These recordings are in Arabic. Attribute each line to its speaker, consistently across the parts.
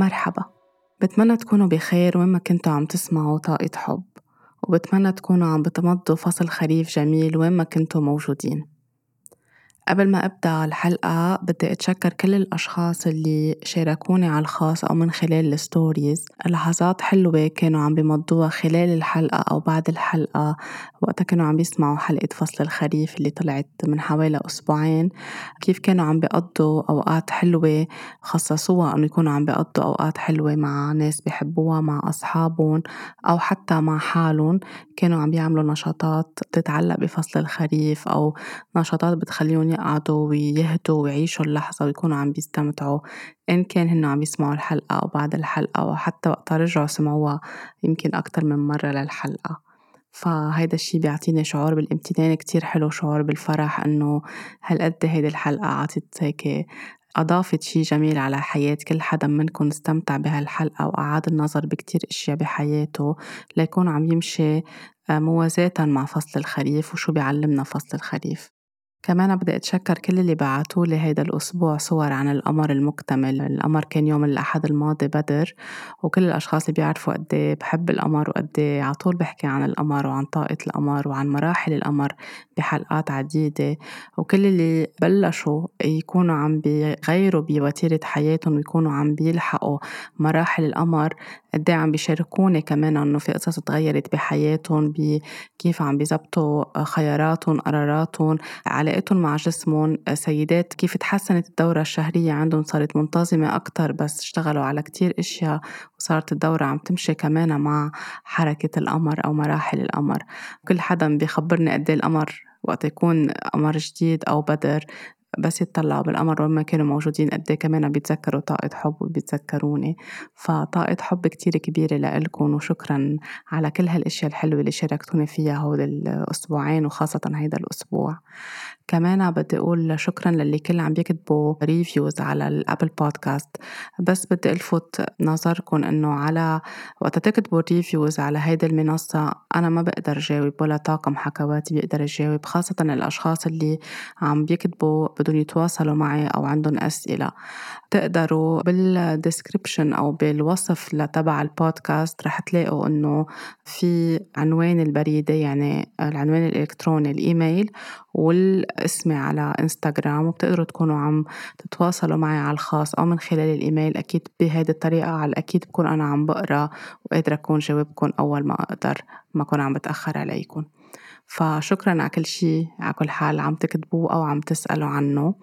Speaker 1: مرحبا. بتمنى تكونوا بخير وين ما كنتوا عم تسمعوا طاقة حب. وبتمنى تكونوا عم بتمضوا فصل خريف جميل وين ما كنتوا موجودين. قبل ما أبدأ الحلقة بدي أتشكر كل الأشخاص اللي شاركوني على الخاص أو من خلال الستوريز. لحظات حلوة كانوا عم بمضوها خلال الحلقة أو بعد الحلقة وقتها كانوا عم بيسمعوا حلقة فصل الخريف اللي طلعت من حوالي أسبوعين. كيف كانوا عم بيقضوا أوقات حلوة خصصوها أنه يكونوا عم بيقضوا أوقات حلوة مع ناس بحبوها مع أصحابهم أو حتى مع حالهم. كانوا عم بيعملوا نشاطات تتعلق بفصل الخريف أو نشاطات بتخليهم يقعدوا ويهدوا ويعيشوا اللحظة ويكونوا عم بيستمتعوا إن كان هن عم يسمعوا الحلقة أو بعد الحلقة وحتى وقتها رجعوا سمعوها يمكن أكتر من مرة للحلقة. فهيدا الشي بيعطيني شعور بالامتنان كتير حلو شعور بالفرح إنه هالقد هيدي الحلقة عطت هيك أضافت شي جميل على حياة كل حدا منكم استمتع بهالحلقة وأعاد النظر بكتير أشياء بحياته ليكون عم يمشي موازاة مع فصل الخريف وشو بيعلمنا فصل الخريف. كمان بدي أتشكر كل اللي بعتوا لي هيدا الأسبوع صور عن القمر المكتمل. القمر كان يوم الأحد الماضي بدر وكل الأشخاص اللي بيعرفوا قد إيه بحب القمر وقد إيه على طول بحكي عن القمر وعن طاقة القمر وعن مراحل القمر بحلقات عديدة. وكل اللي بلشوا يكونوا عم بيغيروا بوتيرة حياتهم ويكونوا عم بيلحقوا مراحل القمر قد إيه عم بيشاركوني كمان إنه في قصص تغيرت بحياتهم بكيف عم بيزبطوا خياراتهم قراراتهم علاقتهم مع جسمهم سيدات كيف تحسنت الدورة الشهرية عندهم صارت منتظمة أكتر بس اشتغلوا على كتير إشياء وصارت الدورة عم تمشي كمان مع حركة القمر أو مراحل القمر. كل حدا بيخبرني قد إيه القمر وقت يكون قمر جديد أو بدر بس يتطلعوا بالقمر وين ما كانوا موجودين قد إيه كمان بيتذكروا طاقة حب وبيتذكروني. فطاقة حب كتير كبيرة لإلكم وشكرا على كل هالأشياء الحلوة اللي شاركتوني فيها هول الأسبوعين وخاصة هيدا الأسبوع. كمان بدي أقول شكرا للي كل عم بيكتبوا reviews على ال Apple Podcast بس بدي ألفت نظركم إنه على وقت تكتبوا reviews على هيدي المنصة أنا ما بقدر جاوب ولا طاقم حكواتي بيقدر يجاوب خاصة الأشخاص اللي عم بيكتبوا بدهم يتواصلوا معي أو عندهم أسئلة. تقدروا بال description أو بالوصف لتبع البودكاست رح تلاقوا إنه في عنوان البريدة يعني العنوان الإلكتروني الإيميل والاسمي على إنستغرام وبتقدروا تكونوا عم تتواصلوا معي على الخاص أو من خلال الإيميل. أكيد بهيدي الطريقة على الأكيد بكون أنا عم بقرأ وقادرة أكون جاوبكم أول ما أقدر ما أكون عم بتأخر عليكم. فشكرا على كل شيء على كل حال عم تكتبوه أو عم تسألوا عنه.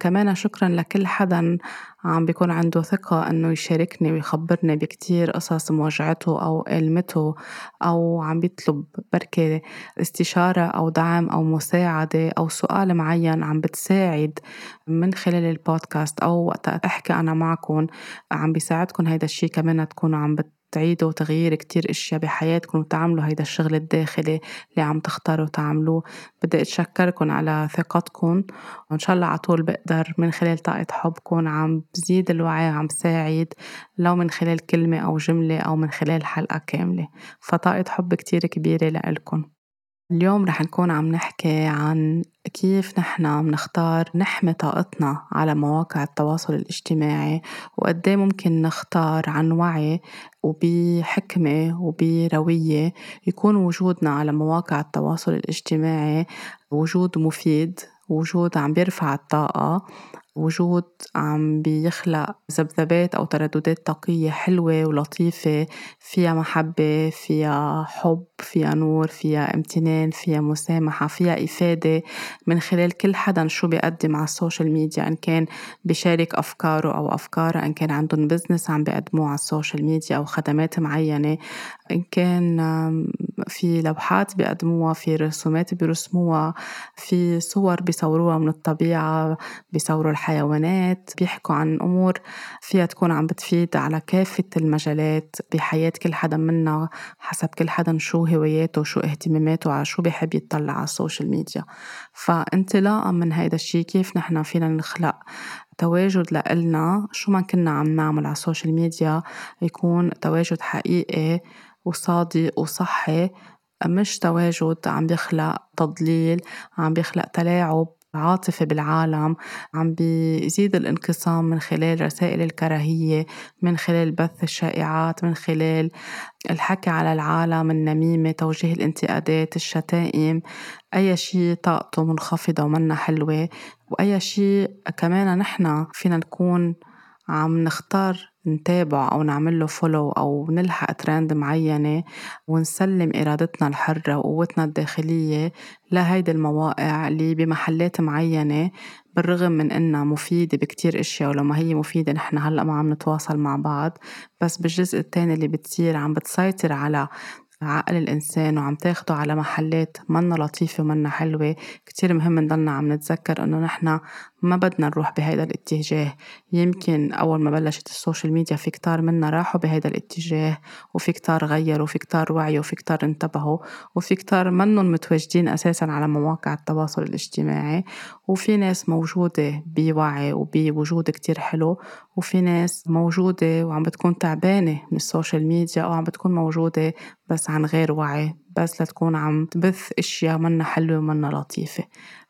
Speaker 1: كمان شكرا لكل حدا عم بيكون عنده ثقة إنه يشاركني ويخبرني بكتير قصص مواجعته أو ألمته أو عم بيطلب بركة استشارة أو دعم أو مساعدة أو سؤال معين عم بتساعد من خلال البودكاست أو وقت أحكي أنا معكم عم بيساعدكم هيدا الشي كمان تكونوا عم بت تعيدوا تغيير كتير إشياء بحياتكم وتعملوا هيدا الشغل الداخلي اللي عم تختاروا تعملوه. بدي أتشكركم على ثقتكم وإن شاء الله على طول بقدر من خلال طاقة حبكم عم بزيد الوعي عم ساعد لو من خلال كلمة أو جملة أو من خلال حلقة كاملة. فطاقة حب كتير كبيرة لإلكم. اليوم رح نكون عم نحكي عن كيف نحن بنختار نحمي طاقتنا على مواقع التواصل الاجتماعي وقد إيه ممكن نختار عن وعي وبحكمة وبروية يكون وجودنا على مواقع التواصل الاجتماعي وجود مفيد وجود عم بيرفع الطاقة. وجود عم بيخلق ذبذبات أو ترددات طاقية حلوة ولطيفة فيها محبة فيها حب فيها نور فيها امتنان فيها مسامحة فيها إفادة. من خلال كل حدا شو بيقدم على social media إن كان بيشارك أفكاره أو أفكارة إن كان عندهم business عم بيقدموه على social media أو خدمات معينة. إن كان في لوحات بيقدموها في رسومات بيرسموها في صور بيصوروها من الطبيعة بيصوروا الحيوانات بيحكوا عن أمور فيها تكون عم بتفيد على كافة المجالات بحياة كل حدا منا حسب كل حدا شو هواياته وشو اهتماماته على شو بيحب يطلع على social media. فانطلاقا من هيدا الشي كيف نحن فينا نخلق تواجد لإلنا شو ما كنا عم نعمل على social media يكون تواجد حقيقي وصادق وصحي مش تواجد عم بيخلق تضليل عم بيخلق تلاعب عاطفة بالعالم عم بيزيد الانقسام من خلال رسائل الكراهية من خلال بث الشائعات من خلال الحكي على العالم النميمة توجيه الانتقادات الشتائم. أي شيء طاقته منخفضة ومنا حلوة وأي شيء كمان نحن فينا نكون عم نختار نتابع أو نعمل له فولو أو نلحق ترند معينة ونسلم إرادتنا الحرة وقوتنا الداخلية لهيدي المواقع اللي بمحلات معينة بالرغم من إنها مفيدة بكتير أشياء ولما هي مفيدة نحن هلأ ما عم نتواصل مع بعض بس بالجزء التاني اللي بتصير عم بتسيطر على عقل الإنسان وعم تاخده على محلات منا لطيفة ومنا حلوة كتير مهم نضلنا عم نتذكر إنه نحنا ما بدنا نروح بهيدا الاتجاه. يمكن أول ما بلشت ال social media في كتار منا راحوا بهيدا الاتجاه وفي كتار غيروا وفي كتار وعيوا وفي كتار انتبهوا وفي كتار منهم متواجدين أساسا على مواقع التواصل الاجتماعي. وفي ناس موجودة بوعي وبوجود كتير حلو وفي ناس موجودة وعم بتكون تعبانة من ال social media أو عم بتكون موجودة بس عن غير وعي بس لتكون عم تبث أشياء منا حلوة ومنا لطيفة.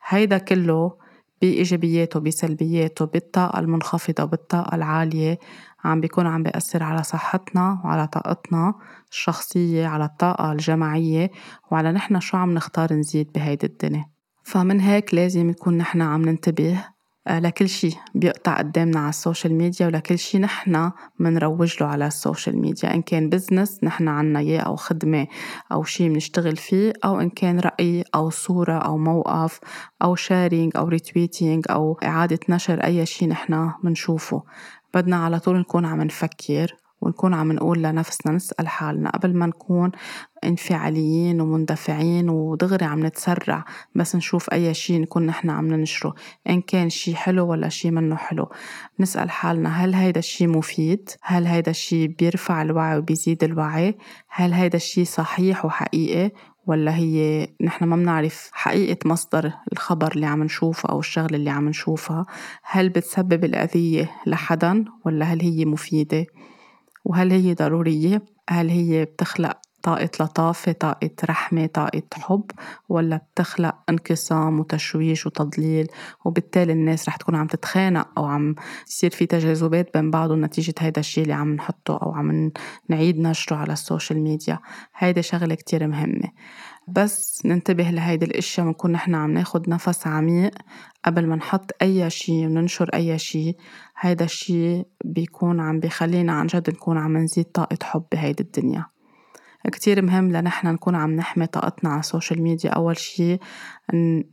Speaker 1: هيدا كله بإيجابياته بسلبياته بالطاقة المنخفضة وبالطاقة العالية عم بيكون عم بيأثر على صحتنا وعلى طاقتنا الشخصية على الطاقة الجماعية وعلى نحن شو عم نختار نزيد بهيدي الدنيا. فمن هيك لازم يكون نحن عم ننتبه لكل شيء بيقطع قدامنا على ال social media ولكل شيء نحن منروج له على ال social media. إن كان business نحن عنا إياه أو خدمة أو شيء بنشتغل فيه أو إن كان رأي أو صورة أو موقف أو sharing أو retweeting أو إعادة نشر أي شيء نحن منشوفه. بدنا على طول نكون عم نفكر ونكون عم نقول لنفسنا نسأل حالنا قبل ما نكون انفعاليين ومندفعين ودغري عم نتسرع بس نشوف أي شيء نكون نحن عم ننشره إن كان شيء حلو ولا شيء منه حلو نسأل حالنا هل هيدا الشيء مفيد؟ هل هيدا الشيء بيرفع الوعي وبيزيد الوعي؟ هل هيدا الشيء صحيح وحقيقي ولا هي نحن ما بنعرف حقيقة مصدر الخبر اللي عم نشوفه أو الشغلة اللي عم نشوفها هل بتسبب الأذية لحدا ولا هل هي مفيدة وهل هي ضرورية؟ هل هي بتخلق طاقة لطافة طاقة رحمة طاقة حب ولا بتخلق انقسام وتشويش وتضليل؟ وبالتالي الناس رح تكون عم تتخانق أو عم يصير في تجاذبات بين بعضهم نتيجة هيدا الشيء اللي عم نحطه أو عم نعيد نشره على ال social media. هيدا شغلة كتير مهمة. بس ننتبه لهيدي الاشياء ونكون نحن عم ناخد نفس عميق قبل ما نحط أي شيء وننشر أي شيء. هيدا الشيء بيكون عم بيخلينا عن جد نكون عم نزيد طاقة حب بهيدي الدنيا. كتير مهم لنحن نكون عم نحمي طاقتنا على ال social media. أول شي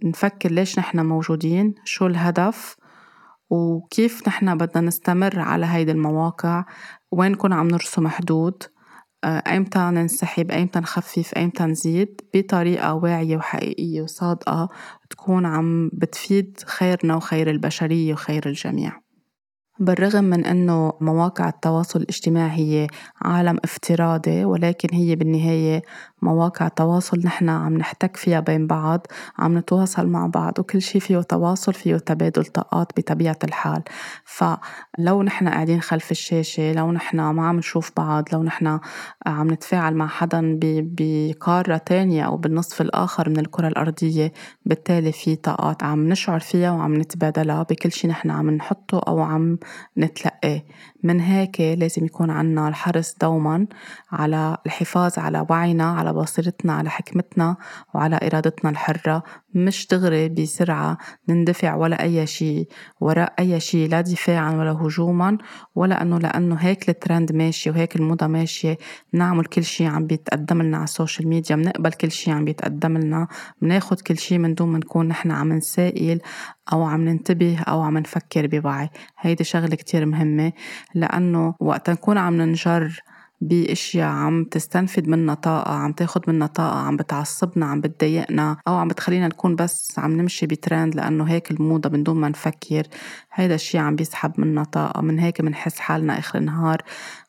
Speaker 1: نفكر ليش نحن موجودين شو الهدف وكيف نحن بدنا نستمر على هيدي المواقع وين نكون عم نرسم حدود. آه، ايمتى ننسحب؟ ايمتى نخفف؟ ايمتى نزيد؟ بطريقة واعية وحقيقية وصادقة تكون عم بتفيد خيرنا وخير البشرية وخير الجميع. بالرغم من أنه مواقع التواصل الاجتماعي هي عالم افتراضي ولكن هي بالنهاية مواقع تواصل نحن عم نحتك فيها بين بعض عم نتواصل مع بعض وكل شيء فيه تواصل فيه تبادل طاقات بطبيعة الحال. فلو نحن قاعدين خلف الشاشة لو نحن ما عم نشوف بعض لو نحن عم نتفاعل مع حدا بقارة تانية أو بالنصف الآخر من الكرة الأرضية بالتالي في طاقات عم نشعر فيها وعم نتبادلها بكل شيء نحن عم نحطه أو عم نتلقاه. من هيك لازم يكون عنا الحرص دوما على الحفاظ على وعينا على بصيرتنا على حكمتنا وعلى إرادتنا الحرة. مش دغري بسرعة نندفع ولا أي شيء وراء أي شيء لا دفاعا ولا هجوما ولا أنه لأنه هيك الترند ماشي وهيك الموضة ماشية. نعمل كل شيء عم بيتقدم لنا على ال social media بنقبل كل شيء عم بيتقدم لنا. بناخد كل شيء من دون ما نكون نحن عم نسائل أو عم ننتبه أو عم نفكر بوعي. هيدي شغلة كتير مهمة لأنه وقت نكون عم ننجر بأشياء عم تستنفد منا طاقة عم تاخد منا طاقة عم بتعصبنا عم بتضايقنا أو عم بتخلينا نكون بس عم نمشي بترند لأنه هيك الموضة من دون ما نفكر. هيدا الشي عم بيسحب منا طاقة من هيك بنحس حالنا آخر النهار.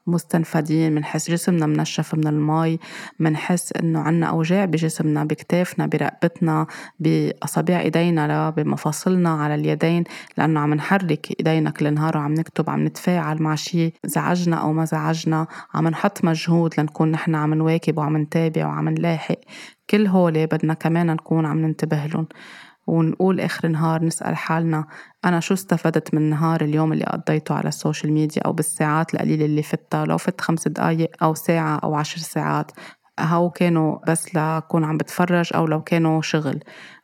Speaker 1: مستنفدين منحس جسمنا منشف من المي منحس إنه عنا أوجاع بجسمنا بكتافنا برقبتنا بأصابع إيدينا بمفاصلنا على اليدين لأنه عم نحرك ايدينا كل نهار وعم نكتب عم نتفاعل مع شيء زعجنا أو ما زعجنا عم نحط مجهود لنكون نحن عم نواكب وعم نتابع وعم نلاحق. كل هول بدنا كمان نكون عم ننتبه لهم. ونقول آخر النهار نسأل حالنا أنا شو استفدت من نهار اليوم اللي قضيته على ال social media أو بالساعات القليلة اللي فتها؟ لو فت خمس دقايق أو ساعة أو عشر ساعات هو كانوا بس لكون عم بتفرج أو لو كانوا شغل.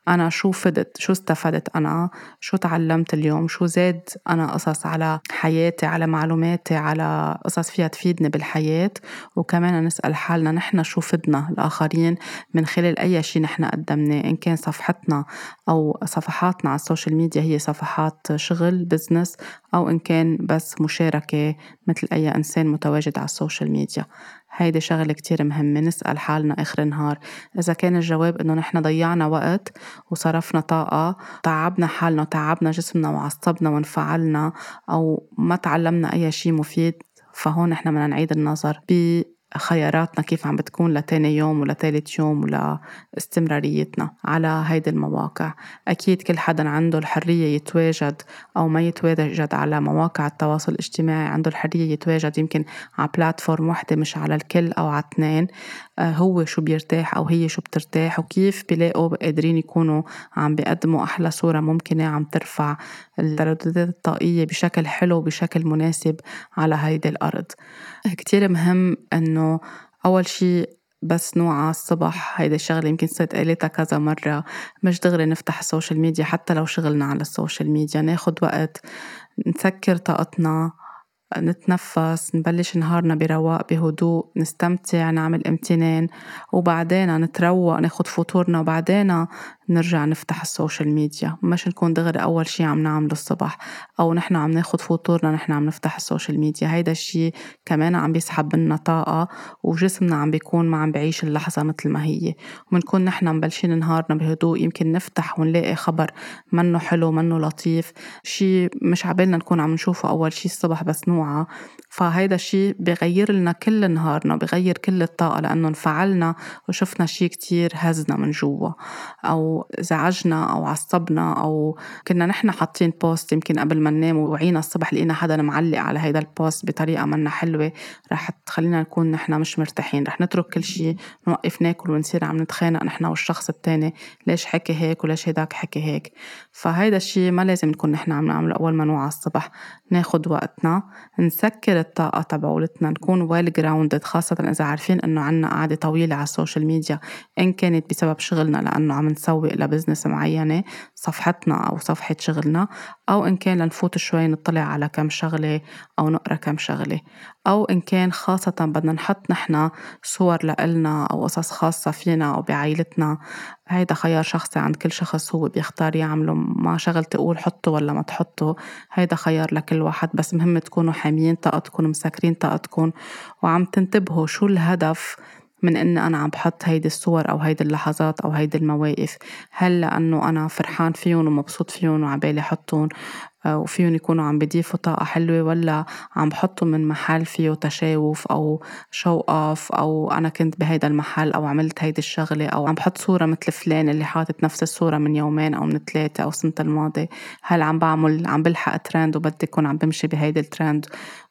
Speaker 1: أنا شو فدت؟ شو استفدت أنا؟ شو تعلمت اليوم؟ شو زاد أنا قصص على حياتي على معلوماتي على قصص فيها تفيدني بالحياة؟ وكمان نسأل حالنا نحن شو فدنا الآخرين من خلال أي شيء نحن قدمناه إن كان صفحتنا أو صفحاتنا على ال social media هي صفحات شغل business أو إن كان بس مشاركة مثل أي إنسان متواجد على ال social media. هيدي شغلة كتير مهمة نسأل حالنا آخر النهار إذا كان الجواب إنه نحن ضيعنا وقت وصرفنا طاقة تعبنا حالنا وتعبنا جسمنا وعصبنا وانفعلنا أو ما تعلمنا أي شيء مفيد فهون نحن بدنا نعيد النظر. خياراتنا كيف عم بتكون لتاني يوم ولتالت يوم ولاستمراريتنا على هيدي المواقع. أكيد كل حدا عنده الحرية يتواجد أو ما يتواجد على مواقع التواصل الاجتماعي عنده الحرية يتواجد يمكن على بلاتفورم وحدة مش على الكل أو على اثنين. آه، هو شو بيرتاح أو هي شو بترتاح وكيف بيلاقوا قادرين يكونوا عم بيقدموا أحلى صورة ممكنة عم ترفع الترددات الطاقية بشكل حلو بشكل مناسب على هيدي الأرض. كتير مهم إنه أول شي بس نوعى الصبح هيدي الشغلة يمكن صرت قالتها كذا مرة. مش دغري نفتح ال social media حتى لو شغلنا على ال social media ناخد وقت نسكر طاقتنا نتنفس نبلش نهارنا برواق بهدوء نستمتع نعمل امتنان وبعدين نتروق ناخد فطورنا وبعدين نرجع نفتح ال social media. مش نكون دغري أول شي عم نعمله الصبح أو نحن عم ناخد فطورنا نحن عم نفتح ال social media. هيدا الشي كمان عم بيسحب منا طاقة وجسمنا عم بيكون ما عم بعيش اللحظة مثل ما هي. ومنكون نحن مبلشين نهارنا بهدوء يمكن نفتح ونلاقي خبر منه حلو منه لطيف. شي مش عبالنا نكون عم نشوفه أول شي الصبح بس نوعى. فهيدا الشي بغير لنا كل نهارنا بغير كل الطاقة لأنه انفعلنا وشفنا شي كتير هزنا من جوا. أو زعجنا أو عصبنا أو كنا نحن حاطين post يمكن قبل ما ننام وعينا الصبح لقينا حدا معلق على هيدا البوست بطريقة منا حلوة رح تخلينا نكون نحن مش مرتاحين. رح نترك كل شي نوقف ناكل ونصير عم نتخانق نحن والشخص التاني ليش حكي هيك وليش هيداك حكي هيك. فهيدا الشي ما لازم نكون نحن عم نعمله أول ما نوعى الصبح ناخد وقتنا نسكر الطاقة تبعولتنا نكون well grounded خاصة إذا عارفين إنه عنا قعدة طويلة على ال social media. إن كانت بسبب شغلنا لأنه عم نسوق ل business معينة صفحتنا أو صفحة شغلنا أو إن كان لنفوت شوي نطلع على كم شغلة أو نقرأ كم شغلة. أو إن كان خاصة بدنا نحط نحنا صور لإلنا أو قصص خاصة فينا أو بعائلتنا. هيدا خيار شخصي عند كل شخص هو بيختار يعمله ما شغل تقول حطه ولا ما تحطه هيدا خيار لكل واحد بس مهم تكونوا حاميين طاقتكم مسكرين طاقتكم وعم تنتبهوا شو الهدف من إني أنا عم بحط هيدي الصور أو هيدي اللحظات أو هيدي المواقف. هل لأنه أنا فرحان فيهم ومبسوط فيهم وعبالي حطهم. وفيهم يكونوا عم بيضيفوا طاقة حلوة ولا عم بحطهم من محل فيه تشاوف أو شو أوف أو أنا كنت بهيدا المحل أو عملت هيدي الشغلة أو عم بحط صورة مثل فلان اللي حاطط نفس الصورة من يومين أو من ثلاثة أو سنة الماضي. هل عم بعمل عم بلحق ترند وبدي أكون عم بمشي بهيدي الترند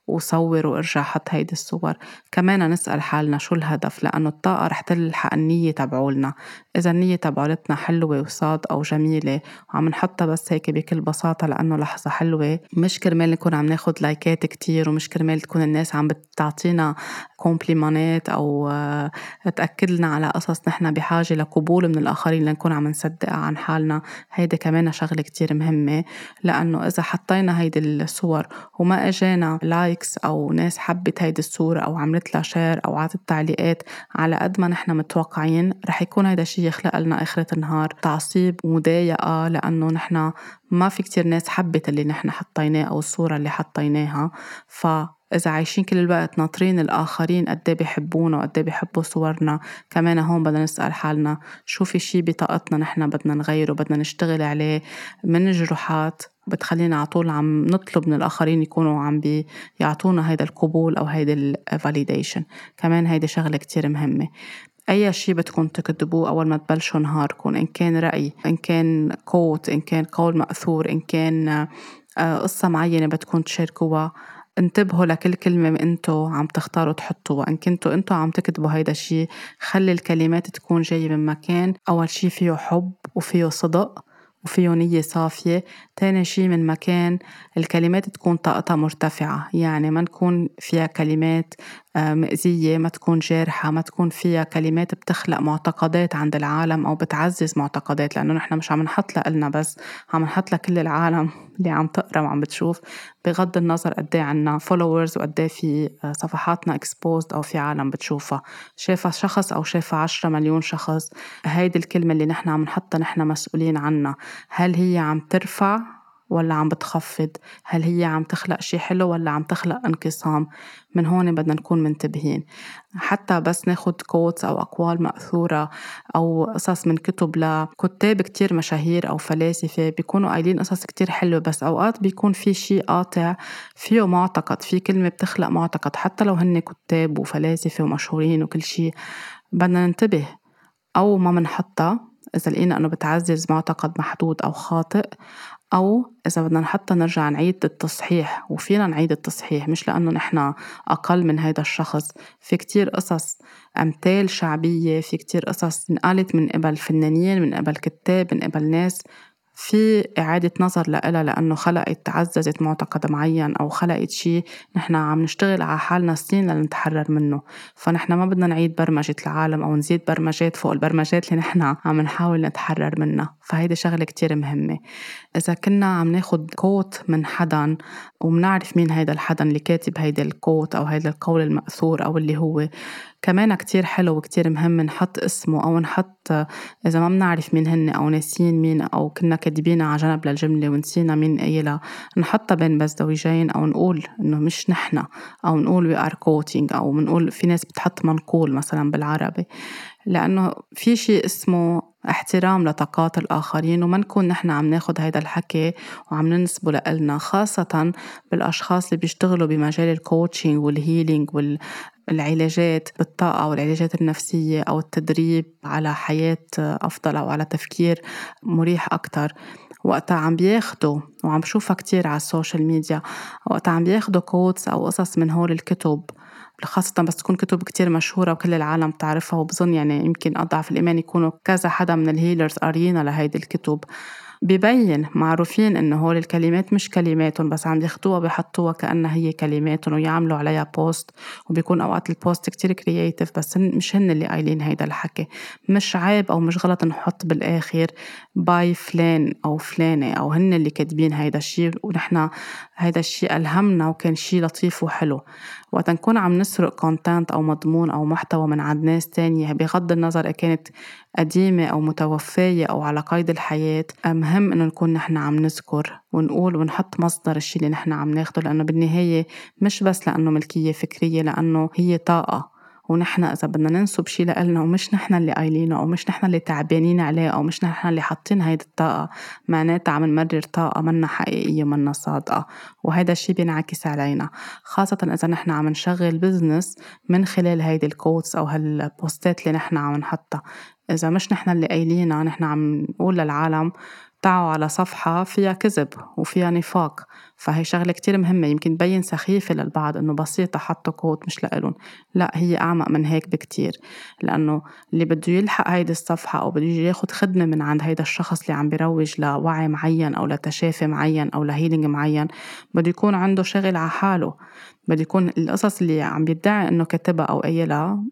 Speaker 1: وصور وارجع حط هيدي الصور. كمان نسأل حالنا شو الهدف لأنه الطاقة رح تلحق النية تبعولنا. إذا النية تبعولتنا حلوة وصاد أو جميلة وعم نحطها بس هيك بكل بساطة لأنه لحظة حلوة. مش كرمال نكون عم ناخد لايكات كتير ومش كرمال تكون الناس عم بتعطينا كومبليمانات أو آه، تأكد لنا على قصص نحن بحاجة لقبول من الآخرين لنكون عم نصدقها عن حالنا. هيدي كمان شغلة كتير مهمة لأنه إذا حطينا هيدي الصور وما إجانا likes أو ناس حبت هيدي الصورة أو عملت لها share أو عطت تعليقات على قد ما نحن متوقعين رح يكون هيدا الشيء يخلق لنا آخرة النهار. تعصيب ومضايقة لأنه نحن ما في كتير ناس حبت اللي نحن حطيناه أو الصورة اللي حطيناها. ف إذا عايشين كل الوقت ناطرين الآخرين قد إيه بيحبونا وقد إيه بيحبوا صورنا كمان هون بدنا نسأل حالنا شو في شي بطاقتنا نحن بدنا نغيره بدنا نشتغل عليه من جروحات بتخلينا على طول عم نطلب من الآخرين يكونوا عم بيعطونا هيدا القبول أو هيدا ال validation كمان هيدي شغلة كتير مهمة. أي شيء بدكم تكتبوه أول ما تبلشوا نهاركم إن كان رأي إن كان quote إن كان قول مأثور إن كان آه، قصة معينة بدكم تشاركوها انتبهوا لكل كلمة انتو عم تختاروا تحطوها. إن كنتوا انتو عم تكتبوا هيدا الشيء خلي الكلمات تكون جاية من مكان أول شيء فيه حب وفيه صدق وفيه نية صافية. تاني شي من مكان الكلمات تكون طاقتها مرتفعة يعني ما نكون فيها كلمات مأزية ما تكون جارحة ما تكون فيها كلمات بتخلق معتقدات عند العالم أو بتعزز معتقدات لأنه نحن مش عم نحط لنا بس عم نحط لكل العالم اللي عم تقرأ وعم بتشوف بغض النظر قد إيه عنا followers وقد إيه في آه، صفحاتنا exposed أو في عالم بتشوفها. شافها شخص أو شافها 10 مليون شخص هيدي الكلمة اللي نحن عم نحطها نحن مسؤولين عنها. هل هي عم ترفع ولا عم بتخفض؟ هل هي عم تخلق شي حلو ولا عم تخلق انقسام؟ من هون بدنا نكون منتبهين. حتى بس ناخد quotes أو أقوال مأثورة أو قصص من كتب لكتاب كتير مشاهير أو فلاسفة بيكونوا قايلين قصص كتير حلوة بس أوقات بيكون في شي قاطع فيه معتقد في كلمة بتخلق معتقد. حتى لو هن كتاب وفلاسفة ومشهورين وكل شي بدنا ننتبه. أو ما منحطها إذا لقينا إنه بتعزز معتقد محدود أو خاطئ أو إذا بدنا حتى نرجع نعيد التصحيح وفينا نعيد التصحيح مش لأنه نحن أقل من هيدا الشخص. في كتير قصص أمثال شعبية في كتير قصص انقالت من قبل فنانين من قبل كتاب من قبل ناس. في إعادة نظر لإلها لأنه خلقت تعززت معتقد معين أو خلقت شيء نحن عم نشتغل على حالنا سنين لنتحرر منه. فنحن ما بدنا نعيد برمجة العالم أو نزيد برمجات فوق البرمجات اللي نحن عم نحاول نتحرر منها. فهيدي شغلة كتير مهمة. إذا كنا عم ناخد كوت من حدا ومنعرف مين هيدا الحدا اللي كاتب هيدا ال quote أو هيدا القول المأثور أو اللي هو كمان كتير حلو وكتير مهم نحط اسمه أو نحط إذا ما بنعرف مين هن أو ناسيين مين أو كنا كاتبينها على جنب للجملة ونسينا مين قايلها نحطها بين مزدوجين أو نقول إنه مش نحنا أو نقول we are quoting أو بنقول في ناس بتحط منقول مثلا بالعربي لأنه في شيء اسمه احترام لطاقات الآخرين وما نكون نحن عم ناخد هيدا الحكي وعم ننسبه لإلنا خاصة بالأشخاص اللي بيشتغلوا بمجال ال coaching وال healing والعلاجات بالطاقة والعلاجات النفسية أو التدريب على حياة أفضل أو على تفكير مريح أكتر. وقتها عم بياخدوا وعم بشوفها كتير على ال social media وقتها عم بياخدوا quotes أو قصص من هول الكتب. خاصة بس تكون كتب كتير مشهورة وكل العالم تعرفها وبظن يعني يمكن أضعف الإيمان يكونوا كذا حدا من ال healers قارينا لهيدي الكتب. ببين معروفين إنه هول الكلمات مش كلماتهم بس عم ياخدوها بيحطوها كأنها هي كلماتهم ويعملوا عليها post وبيكون أوقات ال post كتير creative بس مش هن اللي قايلين هيدا الحكي. مش عيب أو مش غلط نحط بالآخر by فلان أو فلانة أو هن اللي كاتبين هيدا الشيء ونحن هيدا الشيء ألهمنا وكان شيء لطيف وحلو. وقت نكون عم نسرق content أو مضمون أو محتوى من عند ناس تانية بغض النظر كانت قديمة أو متوفية أو على قيد الحياة مهم إنه نكون نحن عم نذكر ونقول ونحط مصدر الشي اللي نحن عم ناخده لأنه بالنهاية مش بس لأنه ملكية فكرية لأنه هي طاقة. ونحن إذا بدنا ننسب شيء لإلنا ومش نحن اللي قايلينه أو مش نحن اللي تعبانين عليه أو مش نحن اللي حاطين هيدي الطاقة معناتها عم نمرر طاقة منا حقيقية ومنا صادقة وهيدا الشيء بينعكس علينا. خاصة إذا نحن عم نشغل بزنس من خلال هيدي ال quotes أو هالبوستات اللي نحن عم نحطها. إذا مش نحن اللي قايلينها نحن عم نقول للعالم تعوا على صفحة فيها كذب وفيها نفاق. فهي شغلة كتير مهمة يمكن تبين سخيفة للبعض إنه بسيطة حطوا quote مش لإلهم. لا هي أعمق من هيك بكتير لأنه اللي بده يلحق هيدي الصفحة أو بده ياخد خدمة من عند هيدا الشخص اللي عم بيروج لوعي معين أو لتشافي معين أو ل healing معين بده يكون عنده شغل على حاله. بده يكون القصص اللي عم بيدعي إنه كاتبها أو قايلها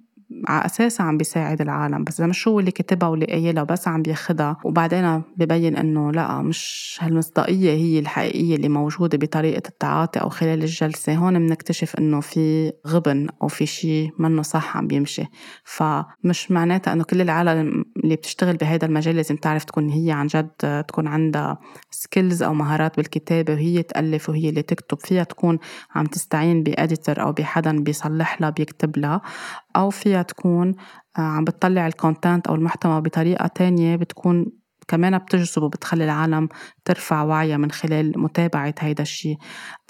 Speaker 1: على أساسها عم بيساعد العالم بس إذا مش هو اللي كتبها واللي قايلها بس عم بياخدها. وبعدين ببين إنه لا مش هالمصداقية هي الحقيقية اللي موجودة بطريقة التعاطي أو خلال الجلسة. هون بنكتشف إنه في غبن أو في شيء منه صح عم بيمشي. فمش معناتها إنه كل العالم اللي بتشتغل بهذا المجال لازم تعرف تكون هي عن جد تكون عندها skills أو مهارات بالكتابة وهي تألف وهي اللي تكتب. فيها تكون عم تستعين ب editor أو بحدا بيصلح لها بيكتب لها. أو فيها تكون آه، عم بتطلع ال content أو المحتوى بطريقة تانية بتكون كمان بتجذب وبتخلي العالم ترفع وعيها من خلال متابعة هيدا الشيء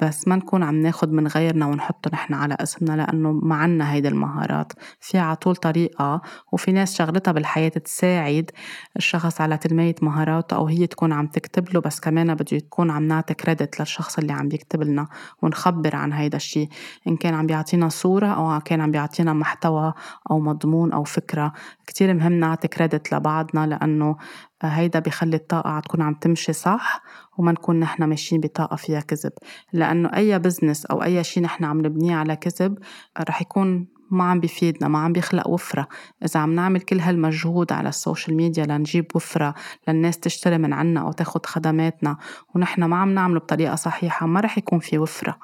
Speaker 1: بس ما نكون عم ناخد من غيرنا ونحطه نحن على اسمنا لأنه ما عنا هيدا المهارات. في على طول طريقة وفي ناس شغلتها بالحياة تساعد الشخص على تنمية مهاراته أو هي تكون عم تكتب له بس كمان بده تكون عم نعطي كريدت للشخص اللي عم يكتب لنا ونخبر عن هيدا الشيء إن كان عم بيعطينا صورة أو كان عم بيعطينا محتوى أو مضمون أو فكرة. كتير مهم نعطي كريدت لبعضنا لأنه هيدا بيخلي الطاقة تكون عم تمشي صح. وما نكون نحن ماشيين بطاقة فيها كذب. لأنه أي بزنس أو أي شيء نحن عم نبنيه على كذب رح يكون ما عم بيفيدنا ما عم بيخلق وفرة. إذا عم نعمل كل هالمجهود على ال social media لنجيب وفرة للناس تشتري من عنا أو تاخد خدماتنا ونحن ما عم نعمله بطريقة صحيحة ما رح يكون في وفرة.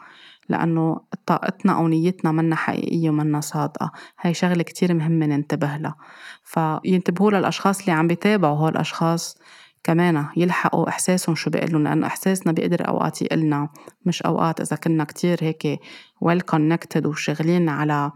Speaker 1: لأنه طاقتنا أو نيتنا منا حقيقية ومنا صادقة. هاي شغلة كتير مهمة ننتبه لها. فينتبهوا للأشخاص اللي عم بيتابعوا هول الأشخاص. كمان يلحقوا إحساسهم شو بيقلوا لأنه إحساسنا بيقدر أوقات يقلنا مش أوقات إذا كنا كتير هيك well connected وشغلين على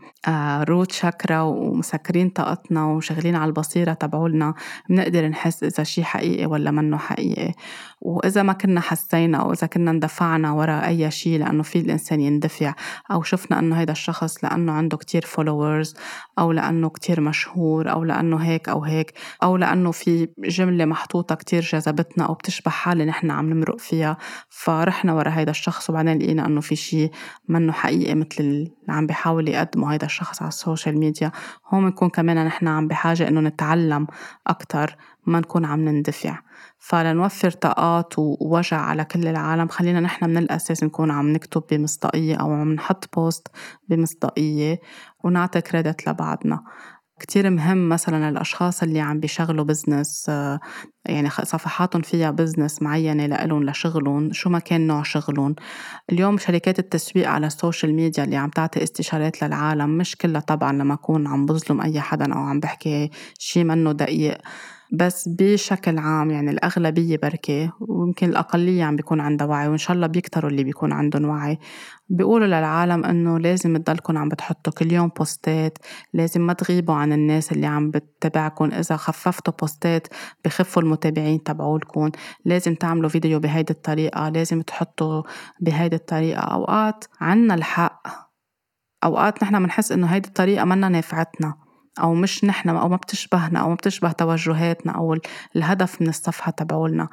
Speaker 1: root آه، شاكرا ومسكرين طاقتنا وشغلين على البصيرة تبعولنا بنقدر نحس إذا شي حقيقي ولا منه حقيقي. وإذا ما كنا حسينا أو إذا كنا اندفعنا ورا أي شيء لأنه في الإنسان يندفع أو شفنا إنه هيدا الشخص لأنه عنده كتير followers أو لأنه كتير مشهور أو لأنه هيك أو هيك أو لأنه في جملة محطوطة كتير جذبتنا أو بتشبه حالة نحن عم نمرق فيها فرحنا ورا هيدا الشخص وبعدين لقينا إنه في شيء منه حقيقي. مثل اللي عم بيحاول يقدمه هيدا الشخص على ال social media هون بنكون كمان نحن عم بحاجة إنه نتعلم أكتر ما نكون عم نندفع. فلنوفر طاقات ووجع على كل العالم خلينا نحن من الأساس نكون عم نكتب بمصداقية أو عم نحط post بمصداقية ونعطي credit لبعضنا. كتير مهم مثلا الأشخاص اللي عم بيشغلوا business آه، يعني صفحاتهم فيها business معينة لإلهم لشغلهم شو ما كان نوع شغلهم. اليوم شركات التسويق على ال social media اللي عم تعطي استشارات للعالم مش كلها طبعا تما أكون عم بظلم أي حدا أو عم بحكي شي منه دقيق. بس بشكل عام يعني الأغلبية بركي ويمكن الأقلية عم بيكون عندها وعي وإن شاء الله بيكتروا اللي بيكون عندهم وعي. بيقولوا للعالم إنه لازم تضلكم عم بتحطوا كل يوم بوستات لازم ما تغيبوا عن الناس اللي عم بتتابعكم. إذا خففتوا بوستات بخفوا المتابعين تبعولكم. لازم تعملوا فيديو بهيدي الطريقة لازم تحطوا بهيدي الطريقة. أوقات عنا الحق أوقات نحن بنحس إنه هيدي الطريقة منا نافعتنا. أو مش نحن أو ما بتشبهنا أو ما بتشبه توجهاتنا أو الهدف من الصفحة تبعولنا.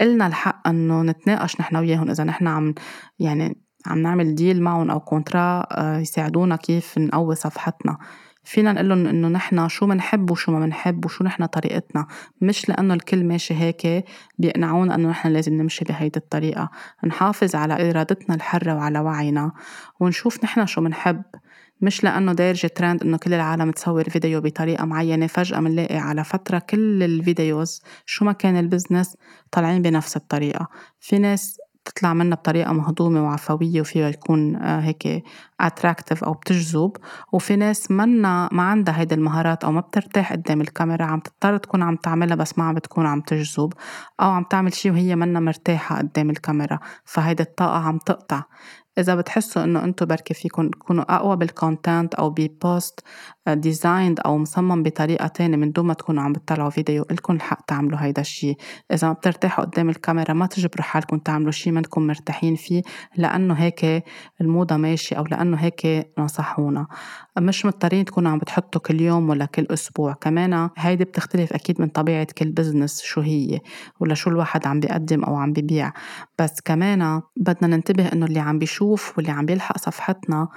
Speaker 1: إلنا الحق إنه نتناقش نحن وياهم إذا نحن عم يعني عم نعمل deal معهم أو contrat آه، يساعدونا كيف نقوي صفحتنا. فينا نقول لهم إنه نحن شو بنحب وشو ما بنحب وشو نحن طريقتنا. مش لأنه الكل ماشي هيك بيقنعونا إنه نحن لازم نمشي بهيدي الطريقة. نحافظ على إرادتنا الحرة وعلى وعينا ونشوف نحن شو بنحب مش لأنه دارجة ترند إنه كل العالم تصور فيديو بطريقة معينة فجأة بنلاقي على فترة كل ال videos شو ما كان ال business طالعين بنفس الطريقة. في ناس بتطلع منا بطريقة مهضومة وعفوية وفيها يكون آه، هيك attractive أو بتجذب. وفي ناس منا ما عندها هيدي المهارات أو ما بترتاح قدام الكاميرا عم تضطر تكون عم تعملها بس ما عم بتكون عم تجذب أو عم تعمل شي وهي منا مرتاحة قدام الكاميرا. فهيدي الطاقة عم تقطع. إذا بتحسوا إنه أنتم بركي فيكم تكونوا أقوى بال content أو ب post designed أو مصمم بطريقة تانية من دون ما تكونوا عم بتطلعوا فيديو إلكم الحق تعملوا هيدا الشيء إذا ما بترتاحوا قدام الكاميرا ما تجبروا حالكم تعملوا شيء ما انكم مرتاحين فيه لأنه هيك الموضة ماشي أو لأنه هيك نصحونا. مش مضطرين تكونوا عم بتحطوا كل يوم ولا كل أسبوع. كمان هيدي بتختلف أكيد من طبيعة كل بزنس شو هي ولا شو الواحد عم بيقدم أو عم ببيع بس كمان بدنا ننتبه إنه اللي عم بيشوف واللي عم بيلحق صفحتنا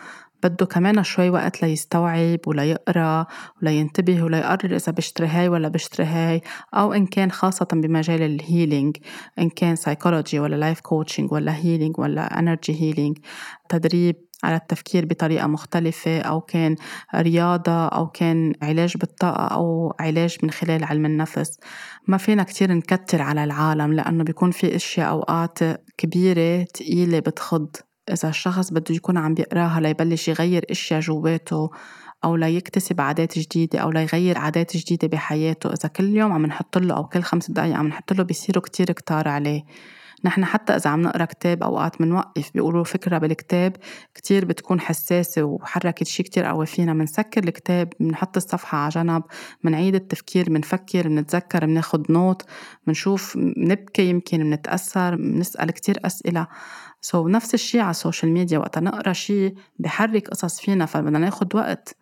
Speaker 1: بده كمان شوي وقت ليستوعب وليقرا ولينتبه وليقرر إذا بشتري هاي ولا بشتري هاي أو إن كان خاصة بمجال ال healing إن كان سايكولوجي ولا life coaching ولا healing ولا energy healing تدريب على التفكير بطريقة مختلفة أو كان رياضة أو كان علاج بالطاقة أو علاج من خلال علم النفس. ما فينا كتير نكتر على العالم لأنه بيكون في أشياء أوقات كبيرة تقيلة بتخض. إذا الشخص بده يكون عم بيقراها ليبلش يغير أشياء جواته أو ليكتسب عادات جديدة أو ليغير عادات جديدة بحياته. إذا كل يوم عم نحط له أو كل خمس دقايق عم نحط له بيصيروا كتير كتار عليه. نحن حتى إذا عم نقرأ كتاب أوقات بنوقف بيقولوا فكرة بالكتاب كتير بتكون حساسة وحركت شي كتير قوي فينا. بنسكر الكتاب بنحط الصفحة على جنب بنعيد التفكير بنفكر بنتذكر بناخد note بنشوف بنبكي يمكن بنتأثر بنسأل كتير أسئلة. so, نفس الشيء على ال social media وقت نقرأ شيء بحرك قصص فينا فبدنا ناخد وقت.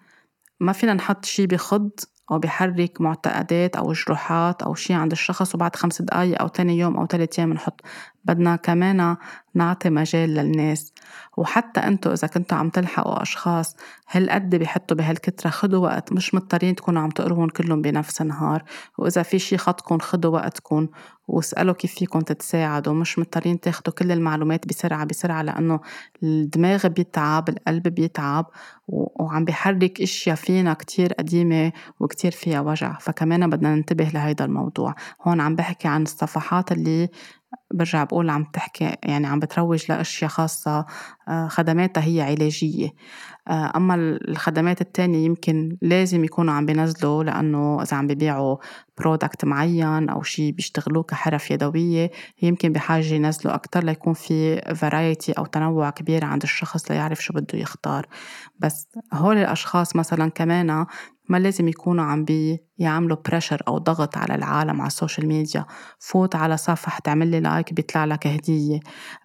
Speaker 1: ما فينا نحط شيء بخض أو بحرك معتقدات أو جروحات أو شيء عند الشخص وبعد خمس دقايق أو تاني يوم أو ثلاث أيام نحط بدنا كمان نعطي مجال للناس. وحتى انتو إذا كنتوا عم تلحقوا أشخاص هالقد بيحطوا بهالكترة خدوا وقت؟ مش مضطرين تكونوا عم تقروهم كلهم بنفس النهار. وإذا في شي خطكم خدوا وقتكم واسألوا كيف فيكم تتساعدوا. مش مضطرين تاخدوا كل المعلومات بسرعة بسرعة لأنه الدماغ بيتعب القلب بيتعب وعم بيحرك إشياء فينا كتير قديمة وكتير فيها وجع. فكمان بدنا ننتبه لهيدا الموضوع. هون عم بحكي عن الصفحات اللي برجع بقول عم تحكي يعني عم بتروج لأشياء خاصة آه، خدماتها هي علاجية. آه، أما الخدمات التانية يمكن لازم يكونوا عم بينزلوا لأنه إذا عم ببيعوا برودكت معين أو شيء بيشتغلوه كحرف يدوية يمكن بحاجة ينزلوا أكتر ليكون في variety أو تنوع كبير عند الشخص ليعرف شو بده يختار. بس هول الأشخاص مثلا كمان ما لازم يكونوا عم بيعملوا pressure أو ضغط على العالم على ال social media فوت على صفحة تعمل لي like بيطلع لك هدية.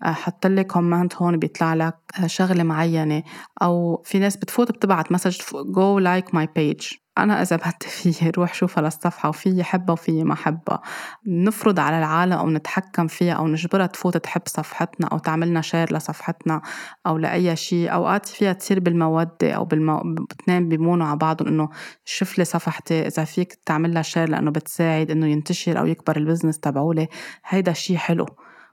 Speaker 1: آه، حط لي comment هون بيطلع لك شغلة معينة. أو في ناس بتفوت بتبعت message go like my page أنا إذا بدي فيي روح شوفها للصفحة وفيي حبها وفيي ما حبها نفرض على العالم أو نتحكم فيها أو نجبرها تفوت تحب صفحتنا أو تعملنا share لصفحتنا أو لأي شيء. أوقات فيها تصير بالمودة أو بالمو... اثنين بيمونوا على بعضهم إنه شوف لي صفحتي. إذا فيك تعمل لها share لأنه بتساعد إنه ينتشر أو يكبر ال business تبعولي هيدا شيء حلو.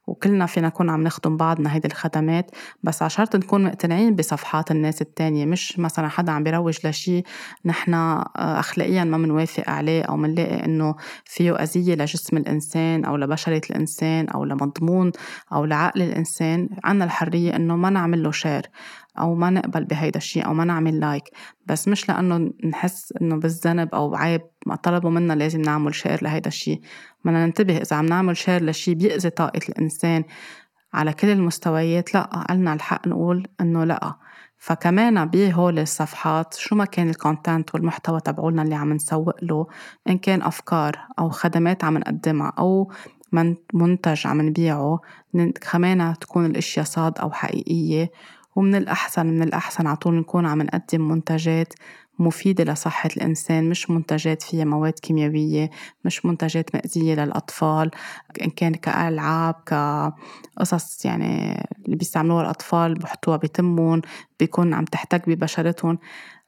Speaker 1: وكلنا فينا نكون عم نخدم بعضنا هيدي الخدمات بس ع شرط نكون مقتنعين بصفحات الناس التانية. مش مثلا حدا عم بيروج لشي نحن آه، أخلاقيا ما منوافق عليه أو منلاقي إنه فيه أذية لجسم الإنسان أو لبشرة الإنسان أو لمضمون أو لعقل الإنسان. عنا الحرية إنه ما نعمل له share. أو ما نقبل بهيدا الشيء أو ما نعمل like بس مش لأنه نحس إنه بالذنب أو عيب ما طلبوا منا لازم نعمل share لهيدا الشيء بدنا ننتبه إذا عم نعمل share لشيء بيأذي طاقة الإنسان على كل المستويات لأ إلنا الحق نقول إنه لأ. فكمان بهول الصفحات شو ما كان الكونتنت والمحتوى تبعولنا اللي عم نسوق له إن كان أفكار أو خدمات عم نقدمها أو منتج عم نبيعه كمان تكون الأشياء صاد أو حقيقية. ومن الأحسن من الأحسن على طول نكون عم نقدم منتجات مفيدة لصحة الإنسان مش منتجات فيها مواد كيميائية مش منتجات مأذية للأطفال إن كان كألعاب كقصص يعني اللي بيستعملوها الأطفال بحطوها بتمهم بيكون عم تحتك ببشرتهم.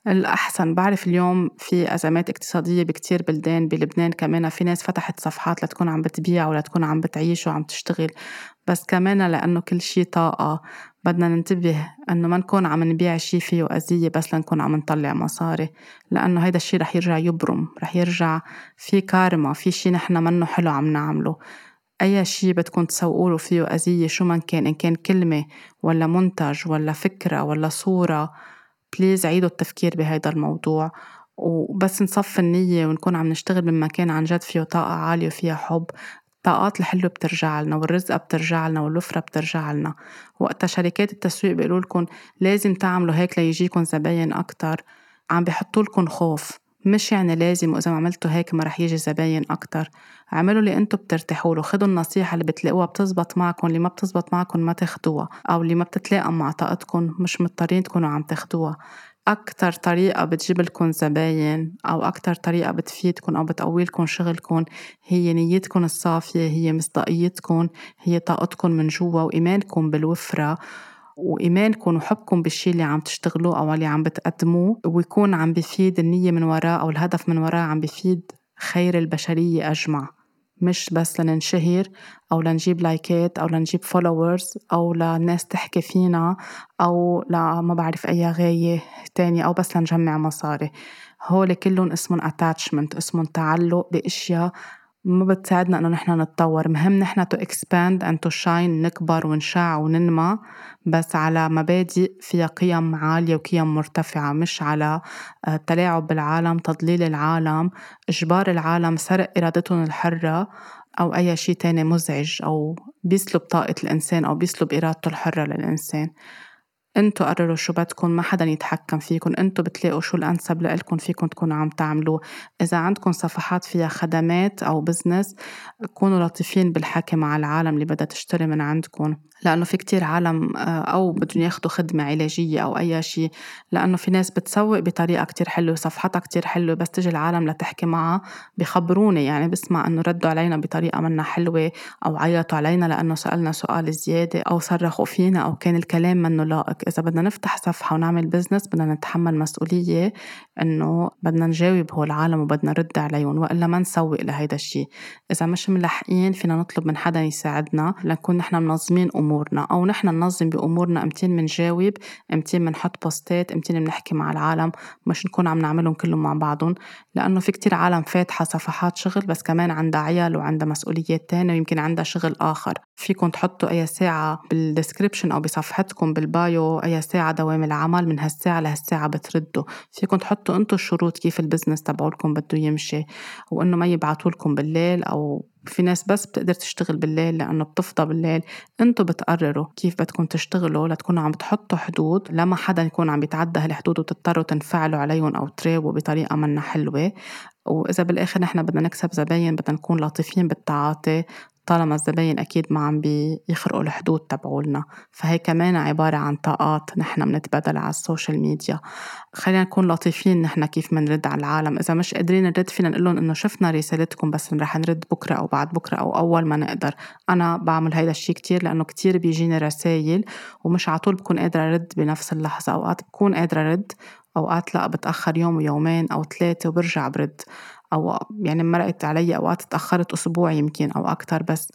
Speaker 1: الأحسن بعرف اليوم في أزمات اقتصادية بكتير بلدان بلبنان كمان في ناس فتحت صفحات لتكون عم بتبيع ولا تكون عم بتعيش وعم تشتغل بس كمان لأنه كل شي طاقة. بدنا ننتبه إنه ما نكون عم نبيع شي فيه أذية بس لنكون عم نطلع مصاري لأنه هيدا الشي رح يرجع يبرم رح يرجع في كارما في شي نحن منه حلو عم نعمله. أي شي بدكم تسوقوله فيه أذية شو ما كان إن كان كلمة ولا منتج ولا فكرة ولا صورة بليز عيدوا التفكير بهيدا الموضوع. وبس نصف النية ونكون عم نشتغل بمكان عن جد فيه طاقة عالية وفيها حب. الطاقات الحلوة بترجع لنا والرزقة بترجع لنا والوفرة بترجع لنا. وقتها شركات التسويق بيقولوا لكم لازم تعملوا هيك ليجيكم زباين أكتر. عم بيحطوا لكم خوف. مش يعني لازم وإذا ما عملتوا هيك ما رح يجي زباين أكتر. اعملوا اللي أنتم بترتاحوا له. خدوا النصيحة اللي بتلاقوها بتزبط معكم اللي ما بتزبط معكم ما تاخدوها أو اللي ما بتتلاقى مع طاقتكم مش مضطرين تكونوا عم تاخدوها. أكتر طريقة بتجيب لكم زباين أو أكتر طريقة بتفيدكم أو بتقوي لكم شغلكم هي نيتكم الصافية هي مصداقيتكم هي طاقتكم من جوا وإيمانكم بالوفرة وإيمانكم وحبكم بالشي اللي عم تشتغلوه أو اللي عم بتقدموه ويكون عم بفيد النية من وراه أو الهدف من وراه عم بفيد خير البشرية أجمع. مش بس لننشهر أو لنجيب لايكات أو لنجيب followers أو للناس تحكي فينا أو لا ما بعرف أي غاية تانية أو بس لنجمع مصاري. هول كلهم اسمهم attachment اسمهم تعلق بأشياء ما بتساعدنا إنه نحن نتطور. مهم نحن to expand and to shine نكبر ونشع وننمى بس على مبادئ فيها قيم عالية وقيم مرتفعة مش على آه، بالعالم تضليل العالم إجبار العالم سرق إرادتهم الحرة أو أي شيء تاني مزعج أو بيسلب طاقة الإنسان أو بيسلب إرادته الحرة للإنسان. انتو قرروا شو بدكم ما حدا يتحكم فيكم. انتو بتلاقوا شو الأنسب لإلكم فيكم تكونوا عم تعملوه. إذا عندكم صفحات فيها خدمات أو بزنس كونوا لطيفين بالحكي مع العالم اللي بدها تشتري من عندكم. لأنه في كتير عالم آه، أو بدهم ياخدوا خدمة علاجية أو أي شيء لأنه في ناس بتسوق بطريقة كتير حلوة صفحتها كتير حلوة بس تجي العالم لتحكي معها بخبروني. يعني بسمع إنه ردوا علينا بطريقة منا حلوة أو عيطوا علينا لأنه سألنا سؤال زيادة أو صرخوا فينا أو كان الكلام منه لائق. إذا بدنا نفتح صفحة ونعمل بزنس بدنا نتحمل مسؤولية إنه بدنا نجاوب هو العالم وبدنا نرد عليهم وإلا ما نسوق لهيدا الشيء إذا مش ملحقين فينا نطلب من حدا يساعدنا لنكون نحن منظمين أمورنا أو نحن ننظم بأمورنا. أمتين منجاوب أمتين منحط بوستات أمتين منحكي مع العالم. مش نكون عم نعملهم كلهم مع بعضهم لأنه في كتير عالم فاتحة صفحات شغل بس كمان عندها عيال وعندها مسؤوليات تانية ويمكن عندها شغل آخر. فيكم تحطوا أي ساعة بال description أو بصفحتكم بال bio أي ساعة دوام العمل من هالساعة لهالساعة بتردوا. فيكم تحطوا أنتوا الشروط كيف ال business تبعولكم بده يمشي وإنه ما يبعتوا لكم بالليل أو في ناس بس بتقدر تشتغل بالليل لأنه بتفضى بالليل. أنتوا بتقرروا كيف بدكم تشتغلوا لتكونوا عم تحطوا حدود تما حدا يكون عم يتعدى هالحدود وتضطروا تنفعلوا عليهم أو تراووا بطريقة منا حلوة. وإذا بالآخر نحن بدنا نكسب زباين بدنا نكون لطيفين بالتعاطي. طالما الزباين أكيد ما عم بيخرقوا الحدود تبعولنا. فهي كمان عبارة عن طاقات نحن بنتبادل على السوشيال ميديا. خلينا نكون لطيفين نحن كيف منرد على العالم. إذا مش قادرين نرد فينا نقول لهم إنه شفنا رسالتكم بس رح نرد بكرة أو بعد بكرة أو أول ما نقدر. أنا بعمل هيدا الشيء كتير لأنه كتير بيجيني رسايل ومش على طول بكون قادرة أرد بنفس اللحظة. أوقات بكون قادرة أرد أوقات لا بتأخر يوم ويومين أو ثلاثة وبرجع برد. أو يعني مرقت علي أوقات تأخرت أسبوع يمكن أو أكتر بس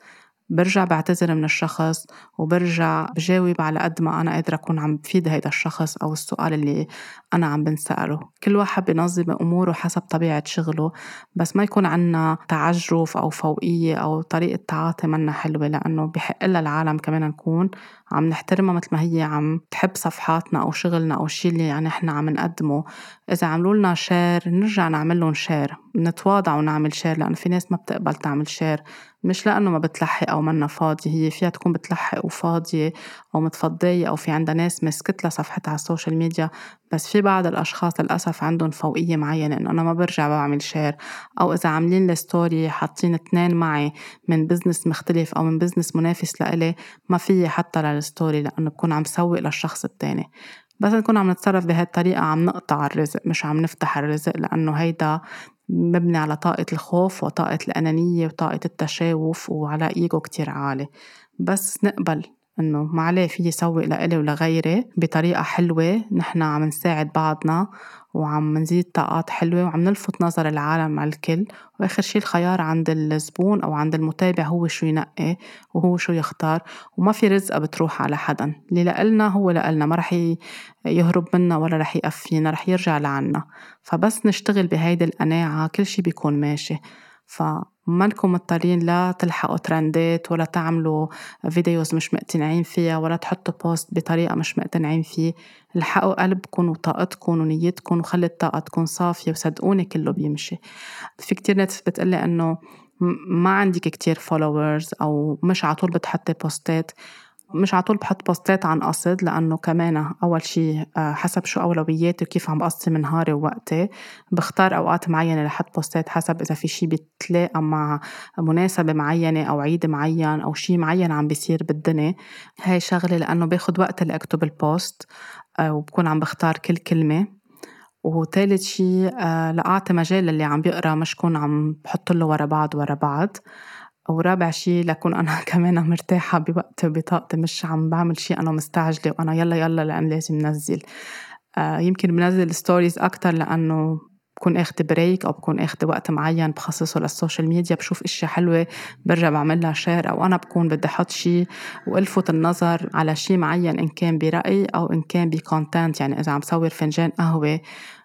Speaker 1: برجع بعتذر من الشخص وبرجع بجاوب على قد ما أنا قادرة أكون عم بفيد هيدا الشخص أو السؤال اللي أنا عم بنسأله. كل واحد بنظم أموره حسب طبيعة شغله بس ما يكون عنا تعجرف أو فوقية أو طريقة تعاطي منا حلوة لأنه بحق لها العالم كمان نكون عم نحترمها مثل ما هي عم تحب صفحاتنا أو شغلنا أو الشيء اللي يعني إحنا عم نقدمه. إذا عملوا لنا share نرجع نعمل لهم share نتواضع ونعمل share لأنه في ناس ما بتقبل تعمل share مش لأنه ما بتلحق أو منا فاضية هي فيها تكون بتلحق وفاضية أو متفضية أو في عندها ناس مسكت لها صفحتها على السوشيال ميديا بس في بعض الأشخاص للأسف عندهم فوقية معينة إنه أنا ما برجع بعمل share أو إذا عاملين لي story حاطين اثنين معي من business مختلف أو من business منافس لإلي ما في حتى لل story لأنه بكون عم سوق للشخص التاني. بس نكون عم نتصرف بهي الطريقة عم نقطع الرزق مش عم نفتح الرزق لأنه هيدا مبني على طاقة الخوف وطاقة الأنانية وطاقة التشاوف وعلى إيجو كتير عالي. بس نقبل إنه ما عليه في يسوق لإلي ولغيري بطريقة حلوة نحن عم نساعد بعضنا وعم نزيد طاقات حلوة وعم نلفت نظر العالم على الكل. وآخر شي الخيار عند الزبون أو عند المتابع هو شو ينقي وهو شو يختار. وما في رزقة بتروح على حدا اللي لإلنا هو لإلنا. ما رح يهرب منا ولا رح يقفينا رح يرجع لعنا. فبس نشتغل بهيدي القناعة. كل شي بيكون ماشي. ف منكم مضطرين لا تلحقوا ترندات ولا تعملوا videos مش مقتنعين فيها ولا تحطوا post بطريقة مش مقتنعين فيه. الحقوا قلبكم وطاقتكم ونيتكم وخلي الطاقة تكون صافية وصدقوني كله بيمشي. في كتير ناس بتقلي إنه ما عندك كتير followers أو مش على طول بتحطي post ات. مش على طول بحط post ات عن قصد لأنه كمان أول شي آه، حسب شو أولوياتي وكيف عم بقسم نهاري ووقتي. بختار أوقات معينة لحط post ات حسب إذا في شي بتلاقى مع مناسبة معينة أو عيد معين أو شي معين عم بيصير بالدنيا. هاي شغلة لأنه باخد وقت لأكتب ال post آه، وبكون عم بختار كل كلمة. وثالث شي آه، لأعطي مجال للي عم بيقرأ مش كون عم بحط له ورا بعض ورا بعض. ورابع شي لكون أنا كمان مرتاحة بوقتي وبطاقتي مش عم بعمل شي أنا مستعجلة وأنا يلا يلا لأن لازم نزل آه يمكن بنزل stories أكتر لأنه بكون آخد break أو بكون آخد وقت معين بخصصه للسوشيال ميديا بشوف إشياء حلوة برجع بعمل لها share أو أنا بكون بدي أحط شيء وألفت النظر على شيء معين إن كان برأي أو إن كان ب content يعني إذا عم صور فنجان قهوة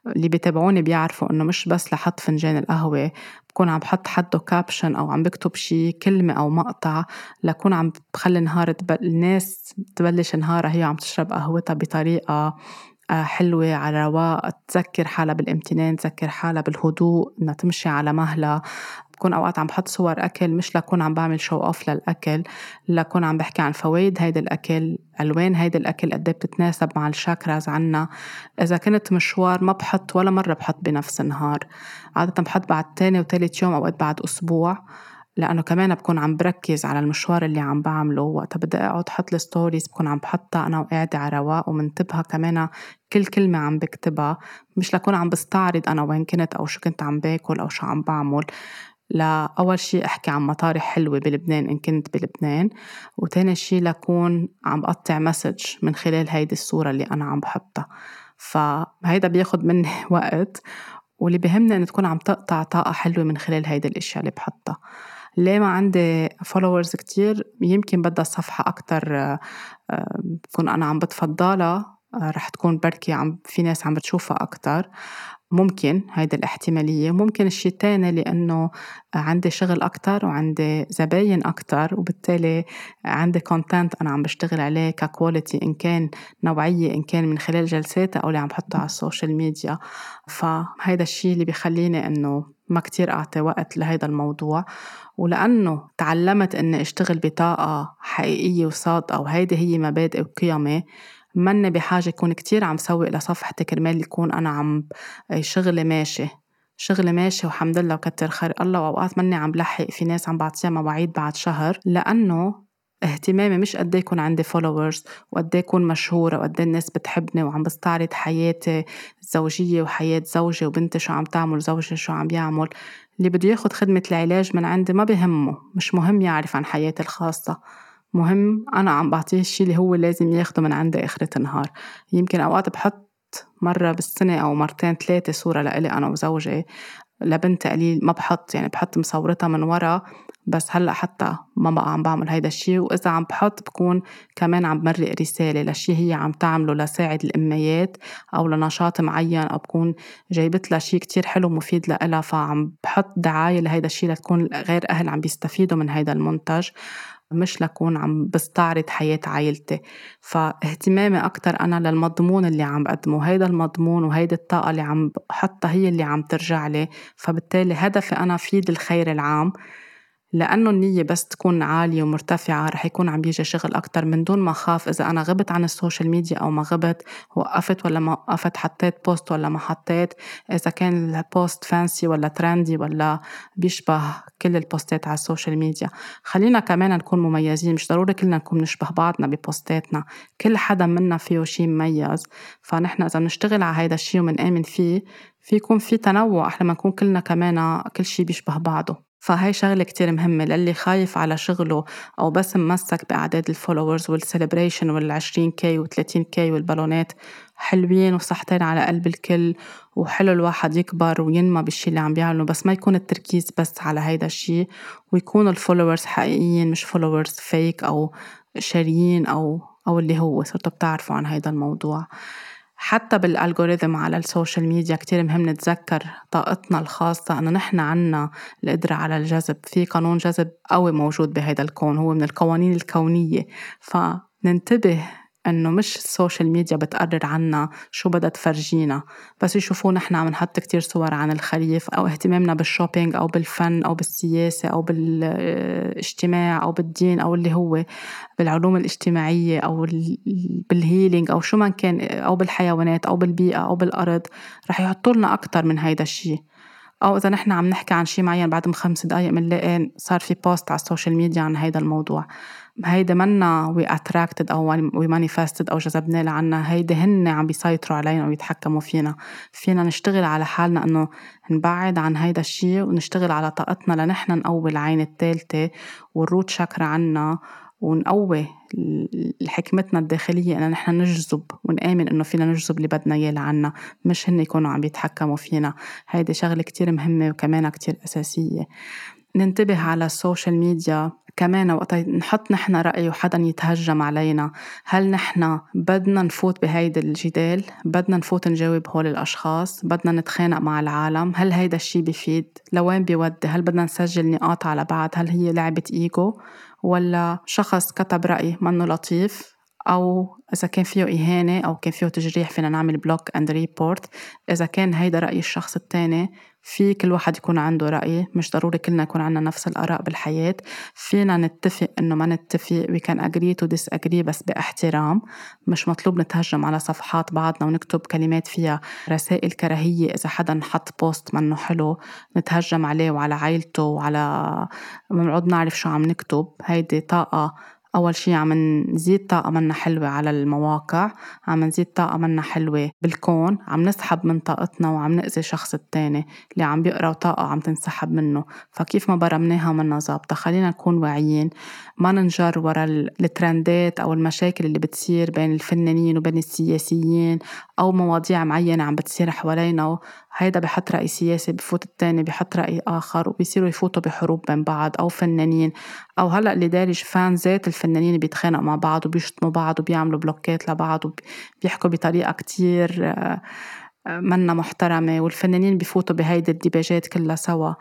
Speaker 1: اللي بيتابعوني بيعرفوا إنه مش بس لحط فنجان القهوة بكون عم بحط حده كابشن أو عم بكتب شي كلمة أو مقطع لكون عم بخلي نهار الناس تبلش نهارها هي عم تشرب قهوتها بطريقة حلوة على رواق. تذكر حالها بالامتنان تذكر حالها بالهدوء إنها تمشي على مهلها. بكون أوقات عم بحط صور أكل مش لكون عم بعمل شو أوف للأكل لكون عم بحكي عن فوائد هيدا الأكل ألوان هيدا الأكل قد إيه بتتناسب مع الشاكراز عنا. إذا كنت مشوار ما بحط ولا مرة بحط بنفس النهار. عادة بحط بعد تاني وتالت يوم أوقات بعد أسبوع. لأنه كمان بكون عم بركز على المشوار اللي عم بعمله. وقتها بدي أقعد حط ال stories بكون عم بحطها أنا وقاعدة على رواق ومنتبهة كمان كل كلمة عم بكتبها. مش لكون عم بستعرض أنا وين كنت أو شو كنت عم باكل أو شو عم بعمل. لأول شي أحكي عن مطارح حلوة بلبنان إن كنت بلبنان. وتاني شي لكون عم بقطع message من خلال هيدي الصورة اللي أنا عم بحطها. فهيدا بياخد مني وقت. واللي بهمني إن تكون عم تقطع طاقة حلوة من خلال هيدي الأشياء اللي بحطها. ليه ما عندي followers كتير؟ يمكن بدها صفحة أكتر آه، بكون أنا عم بتفضلها آه، رح تكون بركي عم في ناس عم بتشوفها أكتر. ممكن هيدي الاحتمالية. ممكن الشيء الثاني لأنه عندي شغل أكتر وعندي زباين أكتر وبالتالي عندي content أنا عم بشتغل عليه ك quality إن كان نوعية إن كان من خلال جلسات أو اللي عم بحطه على السوشيال ميديا. فهيدا الشيء اللي بيخليني إنه ما كتير أعطي وقت لهيدا الموضوع. ولأنه تعلمت إني أشتغل بطاقة حقيقية وصادقة وهيدي هي مبادئي وقيمي مني بحاجة يكون كتير عم سوق لصفحتي كرمال يكون أنا عم شغلي ماشي شغلي ماشي والحمد لله وكتر خير. الله وأوقات مني عم بلحق في ناس عم بعطيها مواعيد بعد شهر لأنه اهتمامي مش قد يكون عندي followers وقد يكون مشهورة وقد الناس بتحبني وعم بستعرض حياتي الزوجية وحياة زوجي وبنتي شو عم تعمل زوجي شو عم يعمل. اللي بده ياخد خدمة العلاج من عندي ما بهمه مش مهم يعرف عن حياتي الخاصة. مهم أنا عم بعطيه الشي اللي هو لازم ياخده من عندي آخرة النهار. يمكن أوقات بحط مرة بالسنة أو مرتين ثلاثة صورة لإلي أنا وزوجي لبنتي قليل ما بحط يعني بحط مصورتها من ورا بس هلأ حتى ما بقى عم بعمل هيدا الشيء وإذا عم بحط بكون كمان عم بمرق رسالة لشيء هي عم تعمله لساعد الأميات أو لنشاط معين أو بكون جايبت لها شيء كتير حلو مفيد لها فعم بحط دعاية لهيدا الشيء لتكون غير أهل عم بيستفيدوا من هيدا المنتج مش لكون عم بستعرض حياة عائلتي. فاهتمامي أكتر أنا للمضمون اللي عم بقدمه هيدا المضمون وهيدي الطاقة اللي عم بحطها هي اللي عم ترجع لي. فبالتالي هدفي أنا فيد الخير العام. لأنه النية بس تكون عالية ومرتفعة رح يكون عم بيجي شغل أكتر من دون ما خاف إذا أنا غبت عن السوشيال ميديا أو ما غبت وقفت ولا ما وقفت حطيت بوست ولا ما حطيت. إذا كان ال post fancy ولا trendy ولا بيشبه كل ال post ات على السوشيال ميديا. خلينا كمان نكون مميزين مش ضروري كلنا نكون نشبه بعضنا ب post اتنا كل حدا منا فيه شيء مميز. فنحن إذا بنشتغل على هيدا الشيء ومنآمن فيه في يكون في تنوع أحلى ما نكون كلنا كمان كل شيء بيشبه بعضه. فهي شغلة كتير مهمة للي خايف على شغله أو بس ممسك بأعداد ال followers وال celebration والعشرين K وثلاثين K والبالونات. حلوين وصحتين على قلب الكل وحلو الواحد يكبر وينمى بالشي اللي عم بيعمله بس ما يكون التركيز بس على هيدا الشي. ويكون ال followers حقيقيين مش followers fake أو شاريين أو أو اللي هو صرتوا بتعرفوا عن هيدا الموضوع. حتى بال algorithm على السوشيال ميديا كتير مهم نتذكر طاقتنا الخاصة إنه نحن عنا القدرة على الجذب. في قانون جذب قوي موجود بهذا الكون هو من القوانين الكونية. فننتبه إنه مش السوشيال ميديا بتقرر عنا شو بدها تفرجينا بس يشوفونا نحن عم نحط كتير صور عن الخريف أو اهتمامنا بال shopping أو بالفن أو بالسياسة أو بالاجتماع أو بالدين أو اللي هو بالعلوم الاجتماعية أو بال healing أو شو ما كان أو بالحيوانات أو بالبيئة أو بالأرض رح يحطوا لنا أكثر من هيدا الشيء أو إذا نحن عم نحكي عن شيء معين بعد خمس دقائق بنلاقي صار في post على السوشيال ميديا عن هيدا الموضوع. هيدا منا we attracted أو we manifested أو جذبنا لعنا هيدي هن عم بيسيطروا علينا ويتحكموا فينا. فينا نشتغل على حالنا انه نبعد عن هيدا الشيء ونشتغل على طاقتنا لنحن نقوي العين الثالثه وال root chakra عنا ونقوي حكمتنا الداخلية إن نحن نجذب ونآمن إنه فينا نجذب اللي بدنا إياه لعنا. مش هن يكونوا عم يتحكموا فينا. هيدي شغلة كتير مهمة وكمان كتير أساسية. ننتبه على السوشيال ميديا كمان وقت نحط نحن رأي وحدا يتهجم علينا. هل نحن بدنا نفوت بهيدا الجدال؟ بدنا نفوت نجاوب هول الأشخاص؟ بدنا نتخانق مع العالم؟ هل هيدا الشي بيفيد لوين بيودي؟ هل بدنا نسجل نقاط على بعض؟ هل هي لعبة إيجو؟ ولا شخص كتب رأي منه لطيف؟ أو إذا كان فيه إهانة أو كان فيه تجريح فينا نعمل block and report إذا كان هيدا رأي الشخص التاني في كل واحد يكون عنده رأي مش ضروري كلنا يكون عنا نفس الآراء بالحياة. فينا نتفق إنه ما نتفق we can agree to disagree بس باحترام. مش مطلوب نتهجم على صفحات بعضنا ونكتب كلمات فيها رسائل كراهية إذا حدا حط post منه حلو. نتهجم عليه وعلى عائلته وعلى بنقعد نعرف شو عم نكتب. هيدي طاقة أول شي عم نزيد طاقة منا حلوة على المواقع عم نزيد طاقة منا حلوة بالكون عم نسحب من طاقتنا وعم نأذي شخص التاني اللي عم بيقرأ طاقة عم تنسحب منه فكيف ما برمناها منا ظابطة خلينا نكون واعيين. ما ننجر ورا الترندات أو المشاكل اللي بتصير بين الفنانين وبين السياسيين أو مواضيع معينة عم بتصير حوالينا. هيدا بحط رأي سياسي بفوت التاني بحط رأي آخر وبيصيروا يفوتوا بحروب بين بعض أو فنانين. أو هلأ اللي دارج fans الفنانين بيتخانقوا مع بعض وبيشتموا بعض وبيعملوا بلوكات لبعض وبيحكوا بطريقة كتير آه، آه، منا محترمة. والفنانين بفوتوا بهيدي الديباجات كلها سوا.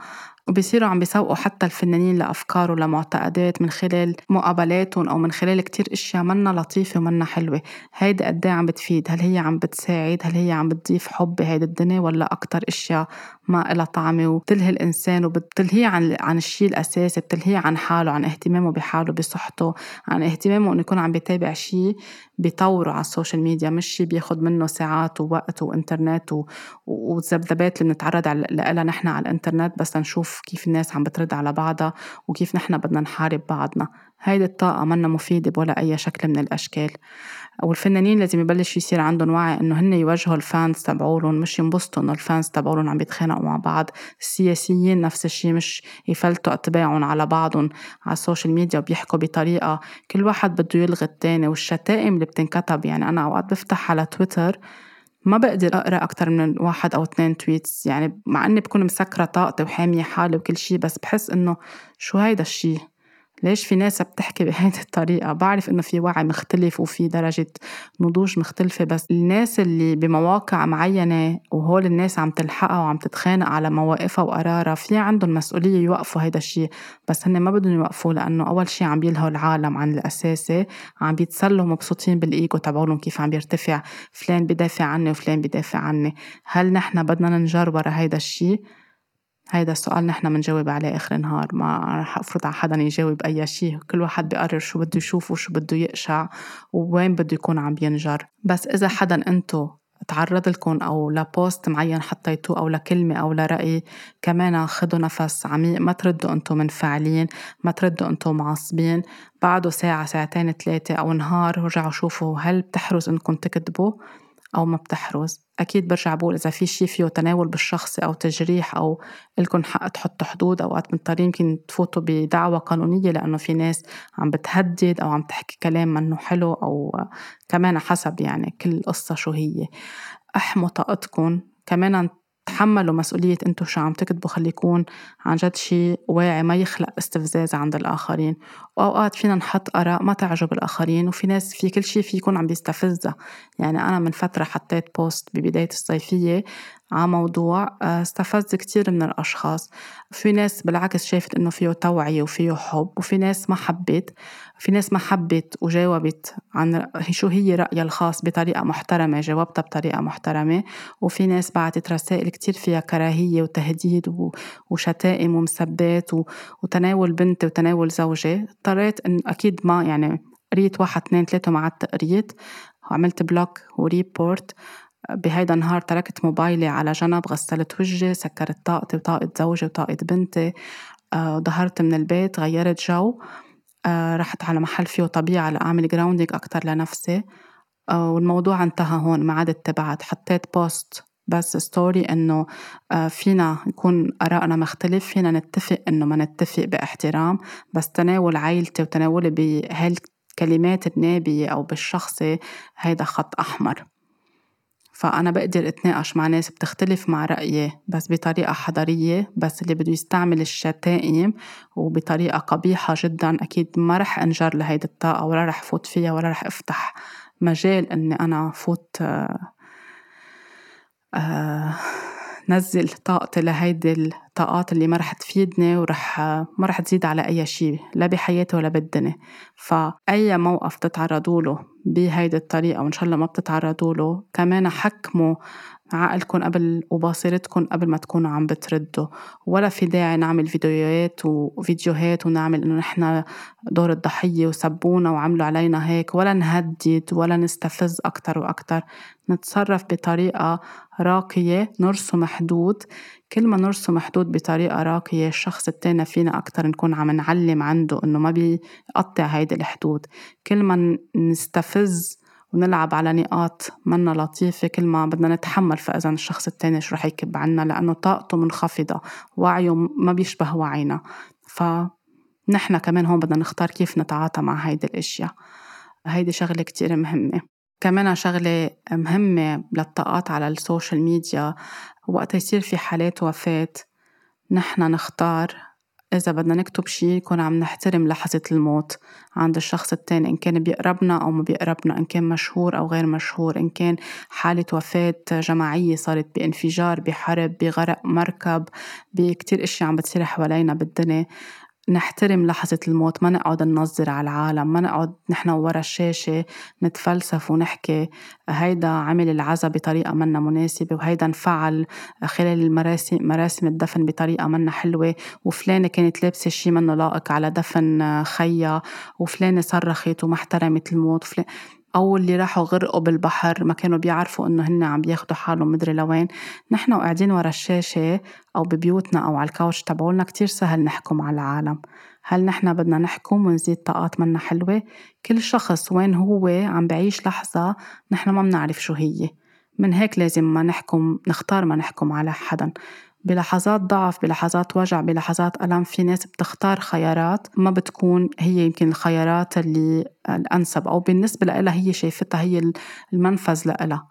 Speaker 1: وبيصيروا عم بيسوقوا حتى الفنانين لأفكار ولمعتقدات من خلال مقابلاتهم أو من خلال كتير أشياء منا لطيفة ومنا حلوة. هيدي قد عم بتفيد؟ هل هي عم بتساعد؟ هل هي عم بتضيف حب بهيدي الدنيا ولا أكتر أشياء ما إلها طعمة وبتلهي الإنسان وبتلهيه عن عن الشيء الأساسي بتلهيه عن حاله عن اهتمامه بحاله بصحته عن اهتمامه إنه يكون عم بيتابع شيء بيطوره على السوشيال ميديا مش شيء بياخد منه ساعات ووقت وإنترنت والذبذبات اللي بنتعرض لها نحن على الإنترنت بس نشوف كيف الناس عم بترد على بعضها وكيف نحن بدنا نحارب بعضنا. هيدي الطاقة منا مفيدة بولا أي شكل من الأشكال. والفنانين لازم يبلش يصير عندهم وعي إنه هن يوجهوا ال fans تبعولن مش ينبسطوا إنه ال fans تبعولن عم بيتخانقوا مع بعض. السياسيين نفس الشيء مش يفلتوا أتباعهم على بعضهم على السوشيال ميديا وبيحكوا بطريقة كل واحد بده يلغي التاني. والشتائم اللي بتنكتب يعني أنا أوقات بفتح على تويتر ما بقدر أقرأ أكتر من واحد أو اثنين tweets. يعني مع إني بكون مسكرة طاقتي وحامية حالي وكل شي بس بحس إنه شو هيدا الشي ليش في ناس بتحكي بهيدي الطريقة؟ بعرف إنه في وعي مختلف وفي درجة نضوج مختلفة بس الناس اللي بمواقع معينة وهول الناس عم تلحقها وعم تتخانق على مواقفها وقرارها في عندهم مسؤولية يوقفوا هيدا الشيء بس هن ما بدهم يوقفوه لأنه أول شيء عم بيلهوا العالم عن الأساسي عم بيتسلوا مبسوطين بالإيجو تبعولهم كيف عم بيرتفع فلان بدافع عني وفلان بدافع عني. هل نحن بدنا ننجر ورا هيدا الشيء هيدا السؤال نحن بنجاوب عليه آخر النهار ما رح أفرض على حدا يجاوب أي شيء كل واحد بيقرر شو بده يشوف وشو بده يقشع ووين بده يكون عم بينجر بس إذا حدا أنتو تعرض لكم أو لبوست معين حطيتوه أو لكلمة أو لرأي كمان خدوا نفس عميق ما تردوا أنتم منفعلين ما تردوا أنتم معصبين بعده ساعة ساعتين ثلاثة أو نهار رجعوا شوفوا هل بتحرز أنكم تكذبوا أو ما بتحرز. أكيد برجع بقول إذا في شيء فيه تناول بالشخصي أو تجريح أو إلكم حق تحطوا حدود أوقات مضطرين يمكن تفوتوا بدعوة قانونية لأنه في ناس عم بتهدد أو عم تحكي كلام منه حلو أو كمان حسب يعني كل قصة شو هي. احموا طاقتكم كمان تحملوا مسؤولية انتو شو عم تكتبوا خلي يكون عن جد شيء واعي ما يخلق استفزاز عند الآخرين. وأوقات فينا نحط آراء ما تعجب الآخرين وفي ناس في كل شيء في يكون عم بيستفزها. يعني أنا من فترة حطيت بوست ببداية الصيفية على موضوع آه، استفز كتير من الأشخاص. في ناس بالعكس شافت إنه فيه توعية وفيه حب وفي ناس ما حبت في ناس ما حبت وجاوبت عن شو هي رأيها الخاص بطريقة محترمة جاوبتها بطريقة محترمة. وفي ناس بعتت رسائل كتير فيها كراهية وتهديد وشتائم ومسبات وتناول بنتي وتناول زوجي اضطريت إن أكيد ما يعني قريت واحد اثنين ثلاثة وما عدت قريت. وعملت block و report. بهيدا النهار تركت موبايلي على جنب غسلت وجهي سكرت طاقتي وطاقة زوجي وطاقة بنتي. آه، ظهرت من البيت غيرت جو. آه، رحت على محل فيه طبيعة لأعمل grounding أكتر لنفسي. آه، والموضوع انتهى هون ما عدت تبعت. حطيت post بس story إنه فينا يكون آرائنا مختلف فينا نتفق إنه ما نتفق باحترام. بس تناول عائلتي وتناولي بهالكلمات النابية أو بالشخصي هيدا خط أحمر. فأنا بقدر أتناقش مع ناس بتختلف مع رأيي بس بطريقة حضارية بس اللي بده يستعمل الشتائم وبطريقة قبيحة جدا أكيد ما رح أنجر لهيدي الطاقة ولا رح فوت فيها ولا رح أفتح مجال إني أنا فوت آه، آه، نزل طاقتي لهيدي الطاقات اللي ما رح تفيدني ورح ما رح تزيد على أي شيء لا بحياتي ولا بالدنيا. فأي موقف تتعرضوا له بهيدي الطريقة وإن شاء الله ما بتتعرضوا له كمان حكموا عقلكم قبل وباصرتكم قبل ما تكونوا عم بتردوا. ولا في داعي نعمل فيديوهات وفيديوهات ونعمل إنه نحن دور الضحية وسبونا وعملوا علينا هيك. ولا نهدد ولا نستفز أكتر وأكتر. نتصرف بطريقة راقية نرسم حدود. كل ما نرسم حدود بطريقة راقية الشخص التاني فينا أكتر نكون عم نعلم عنده إنه ما بيقطع هيدي الحدود. كل ما نستفز ونلعب على نقاط منا لطيفة كل ما بدنا نتحمل فإذا الشخص التاني شو رح يكب عنا لأنه طاقته منخفضة وعيه ما بيشبه وعينا. فنحن كمان هون بدنا نختار كيف نتعاطى مع هيدي الأشياء. هيدي شغلة كتير مهمة. كمان شغلة مهمة للطاقات على السوشيال ميديا وقت يصير في حالات وفاة نحن نختار إذا بدنا نكتب شي يكون عم نحترم لحظة الموت. عند الشخص التاني إن كان بيقربنا أو ما بيقربنا إن كان مشهور أو غير مشهور إن كان حالة وفاة جماعية صارت بانفجار بحرب بغرق مركب بكتير أشياء عم بتصير حوالينا بالدنيا. نحترم لحظة الموت ما نقعد ننظر على العالم ما نقعد نحن ورا الشاشة نتفلسف ونحكي هيدا عمل العزا بطريقة منا مناسبة وهيدا انفعل خلال المراسم مراسم الدفن بطريقة منا حلوة وفلانة كانت لابسة شي منه لائق على دفن خيا وفلانة صرخت وما احترمت الموت وفلانة أو اللي راحوا غرقوا بالبحر ما كانوا بيعرفوا إنه هن عم بياخدوا حالهم مدري لوين. نحن وقاعدين ورا الشاشة أو ببيوتنا أو على الكاوتش تبعولنا كتير سهل نحكم على العالم. هل نحن بدنا نحكم ونزيد طاقات منا حلوة؟ كل شخص وين هو عم بعيش لحظة نحن ما بنعرف شو هي. من هيك لازم ما نحكم نختار ما نحكم على حدا. بلحظات ضعف بلحظات وجع بلحظات ألم في ناس بتختار خيارات ما بتكون هي يمكن الخيارات اللي الأنسب أو بالنسبة لها هي شايفتها هي المنفذ لها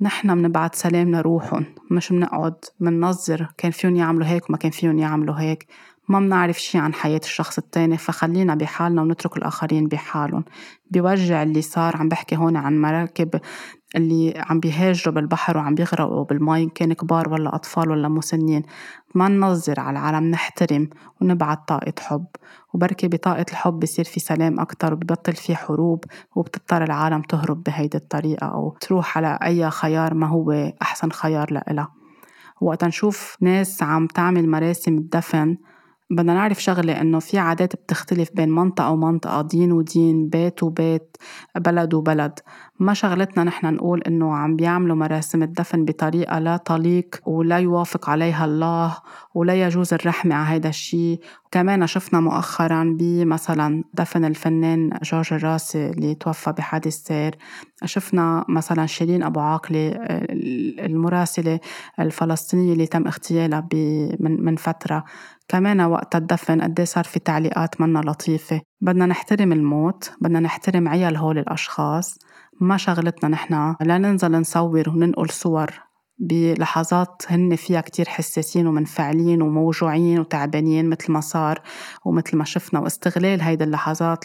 Speaker 1: نحن بنبعت سلام لروحهم مش بنقعد بننظر كان فيهم يعملوا هيك وما كان فيهم يعملوا هيك. ما بنعرف شي عن حياة الشخص التاني فخلينا بحالنا ونترك الآخرين بحالهم. بوجع اللي صار عم بحكي هون عن مراكب اللي عم بيهاجروا بالبحر وعم بيغرقوا بالمي كان كبار ولا أطفال ولا مسنين. ما ننظر على العالم نحترم ونبعت طاقة حب. وبركي بطاقة الحب بصير في سلام أكتر وببطل في حروب وبتضطر العالم تهرب بهيدي الطريقة أو تروح على أي خيار ما هو أحسن خيار لإلها. وقت نشوف ناس عم تعمل مراسم الدفن بدنا نعرف شغلة إنه في عادات بتختلف بين منطقة ومنطقة دين ودين بيت وبيت بلد وبلد. ما شغلتنا نحن نقول إنه عم بيعملوا مراسم الدفن بطريقة لا تليق ولا يوافق عليها الله ولا يجوز الرحمة على هيدا الشيء. كمان شفنا مؤخرا بمثلا دفن الفنان جورج الراسي اللي توفى بحادث سير. شفنا مثلا شيرين أبو عاقلة المراسلة الفلسطينية اللي تم اغتيالها من فترة. كمان وقت الدفن قد صار في تعليقات منا لطيفة. بدنا نحترم الموت بدنا نحترم عيال هول الأشخاص. ما شغلتنا نحن. لا ننزل نصور وننقل صور. بلحظات هن فيها كتير حساسين ومنفعلين وموجوعين وتعبانين مثل ما صار ومثل ما شفنا. واستغلال هيدا اللحظات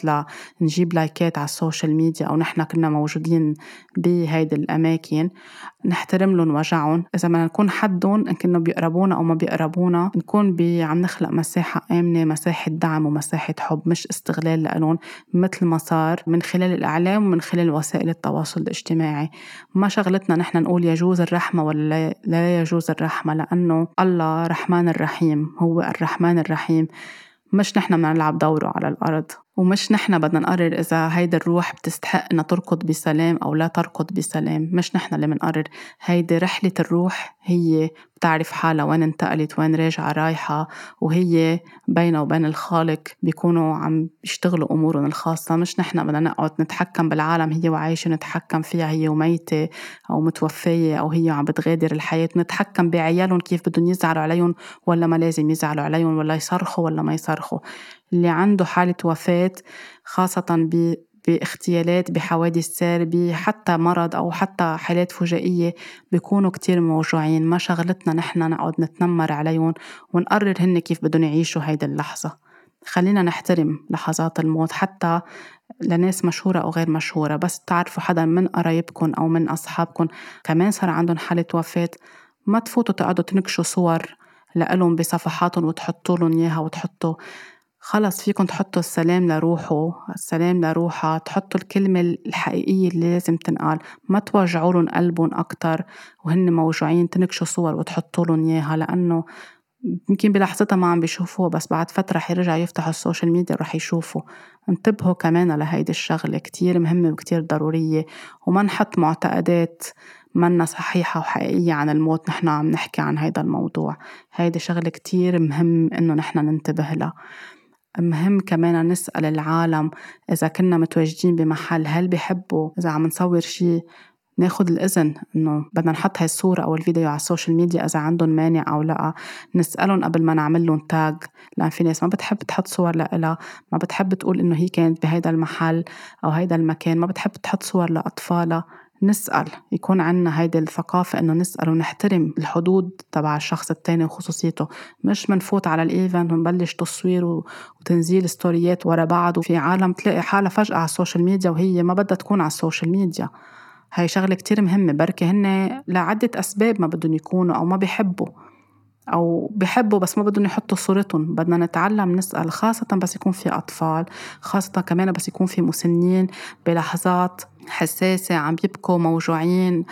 Speaker 1: لنجيب لايكات على السوشيال ميديا أو نحن كنا موجودين بهيدي الأماكن نحترم لهم وجعهم. إذا بدنا نكون حدهم إن كانوا بيقربونا أو ما بيقربونا نكون عم نخلق مساحة آمنة مساحة دعم ومساحة حب مش استغلال لهم مثل ما صار من خلال الإعلام ومن خلال وسائل التواصل الاجتماعي. ما شغلتنا نحن نقول يجوز الرحمة ولا لا يجوز الرحمة لأنه الله رحمن الرحيم هو الرحمن الرحيم. مش نحن بدنا نلعب دوره على الأرض. ومش نحن بدنا نقرر إذا هيدي الروح بتستحق إنها تركض بسلام أو لا تركض بسلام مش نحن اللي بنقرر هيدي رحلة الروح هي بتعرف حالها وين انتقلت وين راجعة رايحة وهي بينها وبين الخالق بيكونوا عم يشتغلوا أمورهم الخاصة. مش نحن بدنا نقعد نتحكم بالعالم هي وعايشة نتحكم فيها هي وميتة أو متوفية أو هي عم بتغادر الحياة. نتحكم بعيالهم كيف بدهم يزعلوا عليهم ولا ما لازم يزعلوا عليهم ولا يصرخوا ولا ما يصرخوا. اللي عنده حالة وفاة خاصة باغتيالات بحوادث سير حتى مرض أو حتى حالات فجائية بيكونوا كتير موجوعين. ما شغلتنا نحن نقعد نتنمر عليهم ونقرر هن كيف بدهم يعيشوا هيدي اللحظة. خلينا نحترم لحظات الموت حتى لناس مشهورة أو غير مشهورة. بس تعرفوا حدا من قرايبكم أو من أصحابكم كمان صار عندهم حالة وفاة ما تفوتوا تقعدوا تنكشوا صور لإلهم بصفحاتهم وتحطوا لهم إياها وتحطوا خلص فيكم تحطوا السلام لروحه السلام لروحها تحطوا الكلمة الحقيقية اللي لازم تنقال. ما توجعوا لهم قلبهم أكتر وهن موجوعين تنكشوا صور وتحطوا لهم إياها لأنه يمكن بلحظتها ما عم بيشوفوها بس بعد فترة حيرجع يفتحوا السوشيال ميديا ورح يشوفوا. انتبهوا كمان لهيدي الشغلة كتير مهمة وكتير ضرورية. وما نحط معتقدات منا صحيحة وحقيقية عن الموت نحن عم نحكي عن هيدا الموضوع. هيدي شغلة كتير مهم إنه نحن ننتبه لها. مهم كمان نسأل العالم إذا كنا متواجدين بمحل هل بيحبوا إذا عم نصور شي ناخد الإذن إنه بدنا نحط هاي الصورة أو الفيديو على السوشيال ميديا إذا عندهم مانع أو لأ نسألهم قبل ما نعمل لهم tag لأن في ناس ما بتحب تحط صور لإلها ما بتحب تقول إنه هي كانت بهيدا المحل أو هيدا المكان ما بتحب تحط صور لأطفالها. نسأل يكون عنا هيدي الثقافة إنه نسأل ونحترم الحدود تبع الشخص التاني وخصوصيته. مش منفوت على ال event ونبلش تصوير وتنزيل ستوريات ورا بعض. وفي عالم تلاقي حالها فجأة على السوشيال ميديا وهي ما بدها تكون على السوشيال ميديا. هاي شغلة كتير مهمة. بركي هن لعدة أسباب ما بدهم يكونوا أو ما بيحبوا. أو بحبوا بس ما بدهم يحطوا صورتهم. بدنا نتعلم نسأل خاصة بس يكون في أطفال خاصة كمان بس يكون في مسنين بلحظات حساسة عم يبكوا موجوعين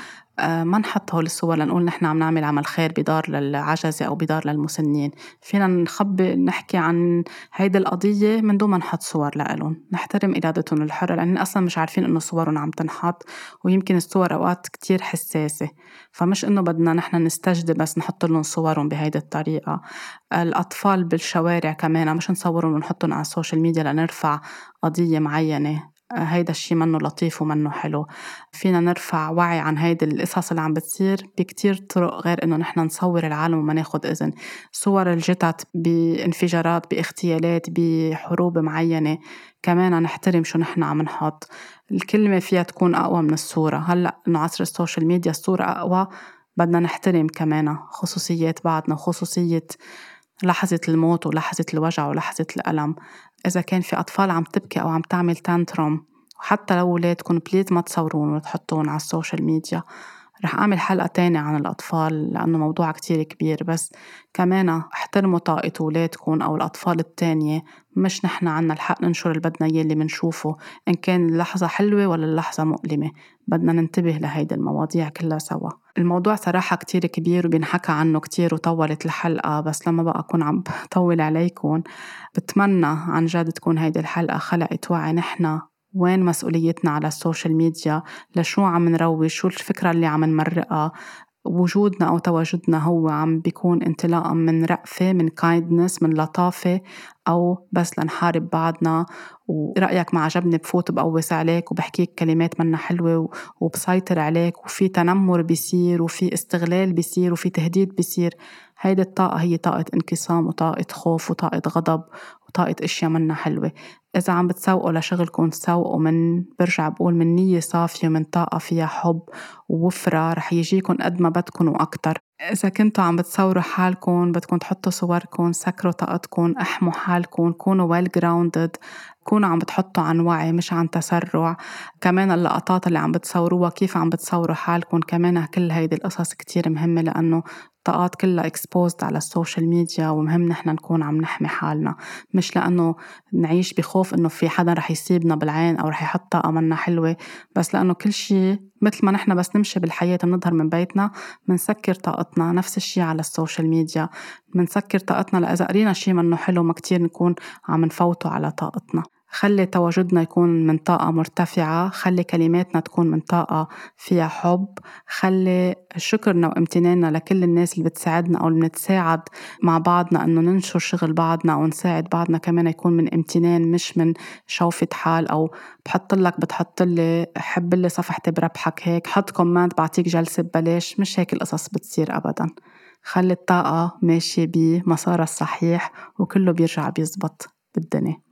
Speaker 1: ما نحط هول الصور لنقول نحن عم نعمل عمل خير بدار للعجزة أو بدار للمسنين. فينا نخبي نحكي عن هيدي القضية من دون ما نحط صور لإلهم. نحترم إرادتهم الحرة لأن أصلا مش عارفين إنه صورهم عم تنحط ويمكن الصور أوقات كتير حساسة. فمش إنه بدنا نحن نستجدي بس نحط لهم صورهم بهيدي الطريقة. الأطفال بالشوارع كمان مش نصورهم ونحطهم على السوشيال ميديا لنرفع قضية معينة. هيدا الشي منه لطيف ومنه حلو. فينا نرفع وعي عن هيدي القصص اللي عم بتصير بكتير طرق غير إنه نحن نصور العالم وما ناخد إذن. صور الجتت بانفجارات باغتيالات بحروب معينة. كمان نحترم شو نحن عم نحط. الكلمة فيها تكون أقوى من الصورة. هلأ إنه عصر السوشيال ميديا الصورة أقوى بدنا نحترم كمان خصوصيات بعضنا وخصوصية لحظة الموت ولحظة الوجع ولحظة الألم. إذا كان في أطفال عم تبكي أو عم تعمل tantrum وحتى لو ولادكم please ما تصورون وتحطون على السوشيال ميديا رح أعمل حلقة تانية عن الأطفال لأنه موضوع كتير كبير. بس كمان احترموا طاقة ولادكم أو الأطفال التانية. مش نحن عنا الحق ننشر اللي بدنا إياه اللي منشوفه إن كان اللحظة حلوة ولا اللحظة مؤلمة. بدنا ننتبه لهيدي المواضيع كلها سوا. الموضوع صراحة كتير كبير وبينحكى عنه كتير وطولت الحلقة بس لما بقى أكون عم بطول عليكم بتمنى عن جد تكون هيدي الحلقة خلقت وعي. نحن وين مسؤوليتنا على السوشيال ميديا؟ لشو عم نروج شو الفكرة اللي عم نمرقها؟ وجودنا أو تواجدنا هو عم بيكون انطلاقا من رأفة من kindness من لطافة أو بس لنحارب بعضنا. ورأيك ما عجبني بفوت بقوس عليك وبحكيك كلمات منا حلوة وبسيطر عليك وفي تنمر بيصير وفي استغلال بيصير وفي تهديد بيصير. هيدي الطاقة هي طاقة انقسام وطاقة خوف وطاقة غضب وطاقة أشياء منا حلوة. إذا عم بتسوقوا لشغلكم سوقوا من برجع بقول من نية صافية من طاقة فيها حب ووفرة رح يجيكم قد ما بدكم وأكتر. إذا كنتوا عم بتصوروا حالكم بدكم تحطوا صوركم سكروا طاقتكم احموا حالكم كونوا well grounded كونوا عم بتحطوا عن وعي مش عن تسرع. كمان اللقطات اللي عم بتصوروها كيف عم بتصوروا حالكم كمان كل هيدي القصص كتير مهمة لأنه الطاقات كلها exposed على السوشيال ميديا ومهم نحن نكون عم نحمي حالنا. مش لأنه نعيش بخوف إنه في حدا رح يصيبنا بالعين أو رح يحط طاقة منا حلوة بس لأنه كل شيء مثل ما نحن بس نمشي بالحياة بنظهر من بيتنا بنسكر طاقتنا نفس الشيء على السوشيال ميديا. بنسكر طاقتنا لإذا قرينا شيء منه حلو ما كتير نكون عم نفوته على طاقتنا. خلي تواجدنا يكون من طاقة مرتفعة خلي كلماتنا تكون من طاقة فيها حب خلي شكرنا وامتناننا لكل الناس اللي بتساعدنا أو اللي بنتساعد مع بعضنا أنه ننشر شغل بعضنا أو نساعد بعضنا كمان يكون من امتنان مش من شوفة حال أو بحط لك بتحط لي حبي لي صفحتي بربحك هيك. حط comment بعطيك جلسة ببلاش مش هيك القصص بتصير أبدا. خلي الطاقة ماشية بمسارها الصحيح وكله بيرجع بيزبط بالدنيا.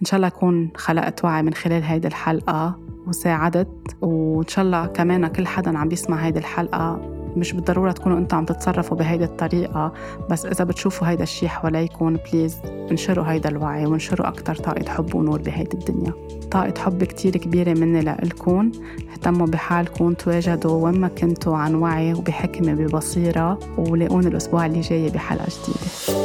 Speaker 1: إن شاء الله أكون خلقت وعي من خلال هيدي الحلقة وساعدت وإن شاء الله كمان كل حدا عم بيسمع هيدي الحلقة مش بالضرورة تكونوا أنتوا عم تتصرفوا بهيدي الطريقة بس إذا بتشوفوا هيدا الشي حواليكم please انشروا هيدا الوعي وانشروا أكتر طاقة حب ونور بهيدي الدنيا. طاقة حب كتير كبيرة مني لإلكم اهتموا بحالكم تواجدوا وين ما كنتوا عن وعي وبحكمة ببصيرة ولاقوني الأسبوع اللي جاي بحلقة جديدة.